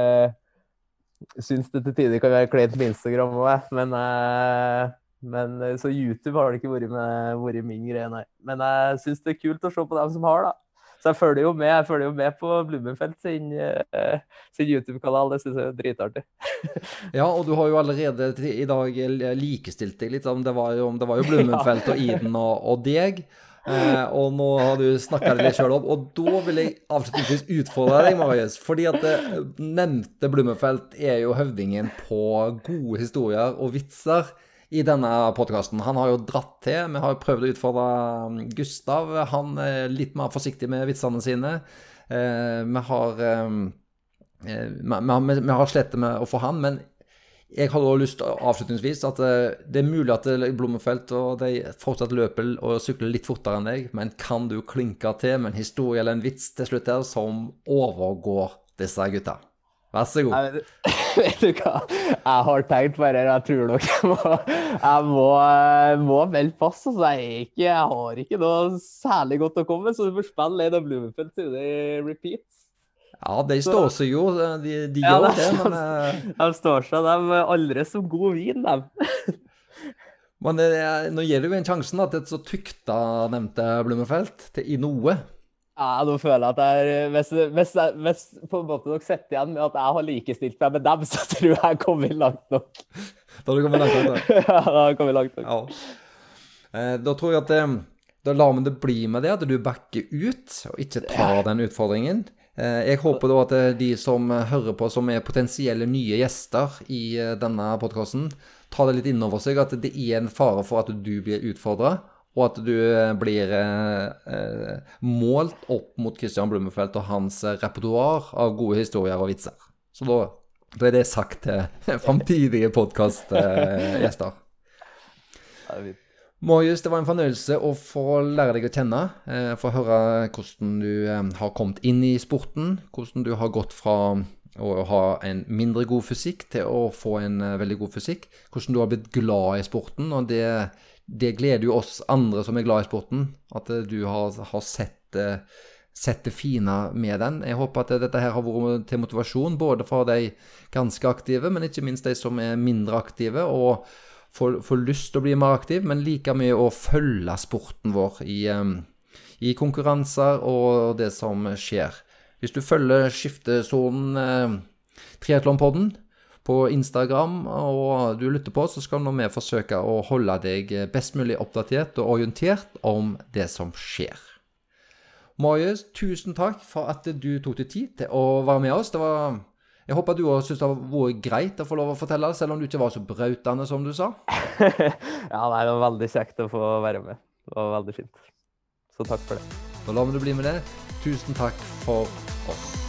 syns det til tider kan være kleint med Instagram òg, men uh, men, eh, så YouTube har det ikke vært, med, vært min greie, nei. Men jeg syns det er kult å se på dem som har, da. Så jeg følger jo med, jeg følger jo med på Blummenfelt sin, uh, sin YouTube-kanal. Det syns jeg er dritartig. ja, og du har jo allerede i dag likestilt deg litt. Om det var jo, det var jo Blummenfelt og Iden og, og deg. Eh, og nå har du snakka det litt sjøl opp. Og da vil jeg avslutningsvis utfordre deg, Marius. Fordi at det nevnte Blummenfelt er jo høvdingen på gode historier og vitser i denne podkasten. Han har jo dratt til. Vi har jo prøvd å utfordre Gustav. Han er litt mer forsiktig med vitsene sine. Eh, har um, eh, vi, vi har slettet med å få han, men jeg har også lyst avslutningsvis at eh, det er mulig at Blommenfelt og de fortsatt løper og sykler litt fortere enn deg, men kan du klinke til med en historie eller en vits til slutt her som overgår disse gutta? Vær så god. vet du hva, jeg har tenkt på det, og Jeg tror nok jeg må, jeg må, må melde pass. Altså, jeg, ikke, jeg, har ikke noe særlig godt å komme med, så du får spille en av Blommenfelt sine repeats. Ja, de står seg jo. De, de ja, gjør det, men eh, De står seg, de er aldri som god vin, de. men det, nå gir det jo en sjansen til et så tykta nevnte Blummenfelt til i noe. Ja, nå føler jeg at jeg, hvis, hvis, hvis på en måte dere sitter igjen med at jeg har likestilt meg med dem, så tror jeg jeg kommer langt nok. Da har du kommet langt nok? ja, da har jeg kommet langt nok. Ja. Eh, da tror jeg at det da lar vi det bli med det, at du backer ut og ikke tar den utfordringen. Eh, jeg håper da at eh, de som hører på, som er potensielle nye gjester i eh, denne podkasten, tar det litt inn over seg at det er en fare for at du blir utfordra, og at du blir eh, målt opp mot Christian Blummenfelt og hans repertoar av gode historier og vitser. Så da, da er det sagt til framtidige podkastgjester. Eh, Marius, det var en fornøyelse å få lære deg å kjenne. Eh, få høre hvordan du eh, har kommet inn i sporten. Hvordan du har gått fra å ha en mindre god fysikk til å få en eh, veldig god fysikk. Hvordan du har blitt glad i sporten. Og det, det gleder jo oss andre som er glad i sporten, at du har, har sett, sett, det fine med den. Jeg håper at dette her har vært til motivasjon, både for de ganske aktive, men ikke minst de som er mindre aktive. og får, får, lyst til å bli mer aktiv, men like mye å følge sporten vår i, i konkurranser og det som skjer. Hvis du følger Skiftesonen eh, Triatlonpodden på Instagram og du lytter på, så skal nå vi forsøke å holde deg best mulig oppdatert og orientert om det som skjer. Marius, tusen takk for at du tok deg tid til å være med oss. Det var jeg håper du òg syns det har vært greit å få lov å fortelle, selv om du ikke var så brautende som du sa. ja, nei, det var veldig kjekt å få være med. Det var veldig fint. Så takk for det. Da lar vi det bli med det. Tusen takk for oss.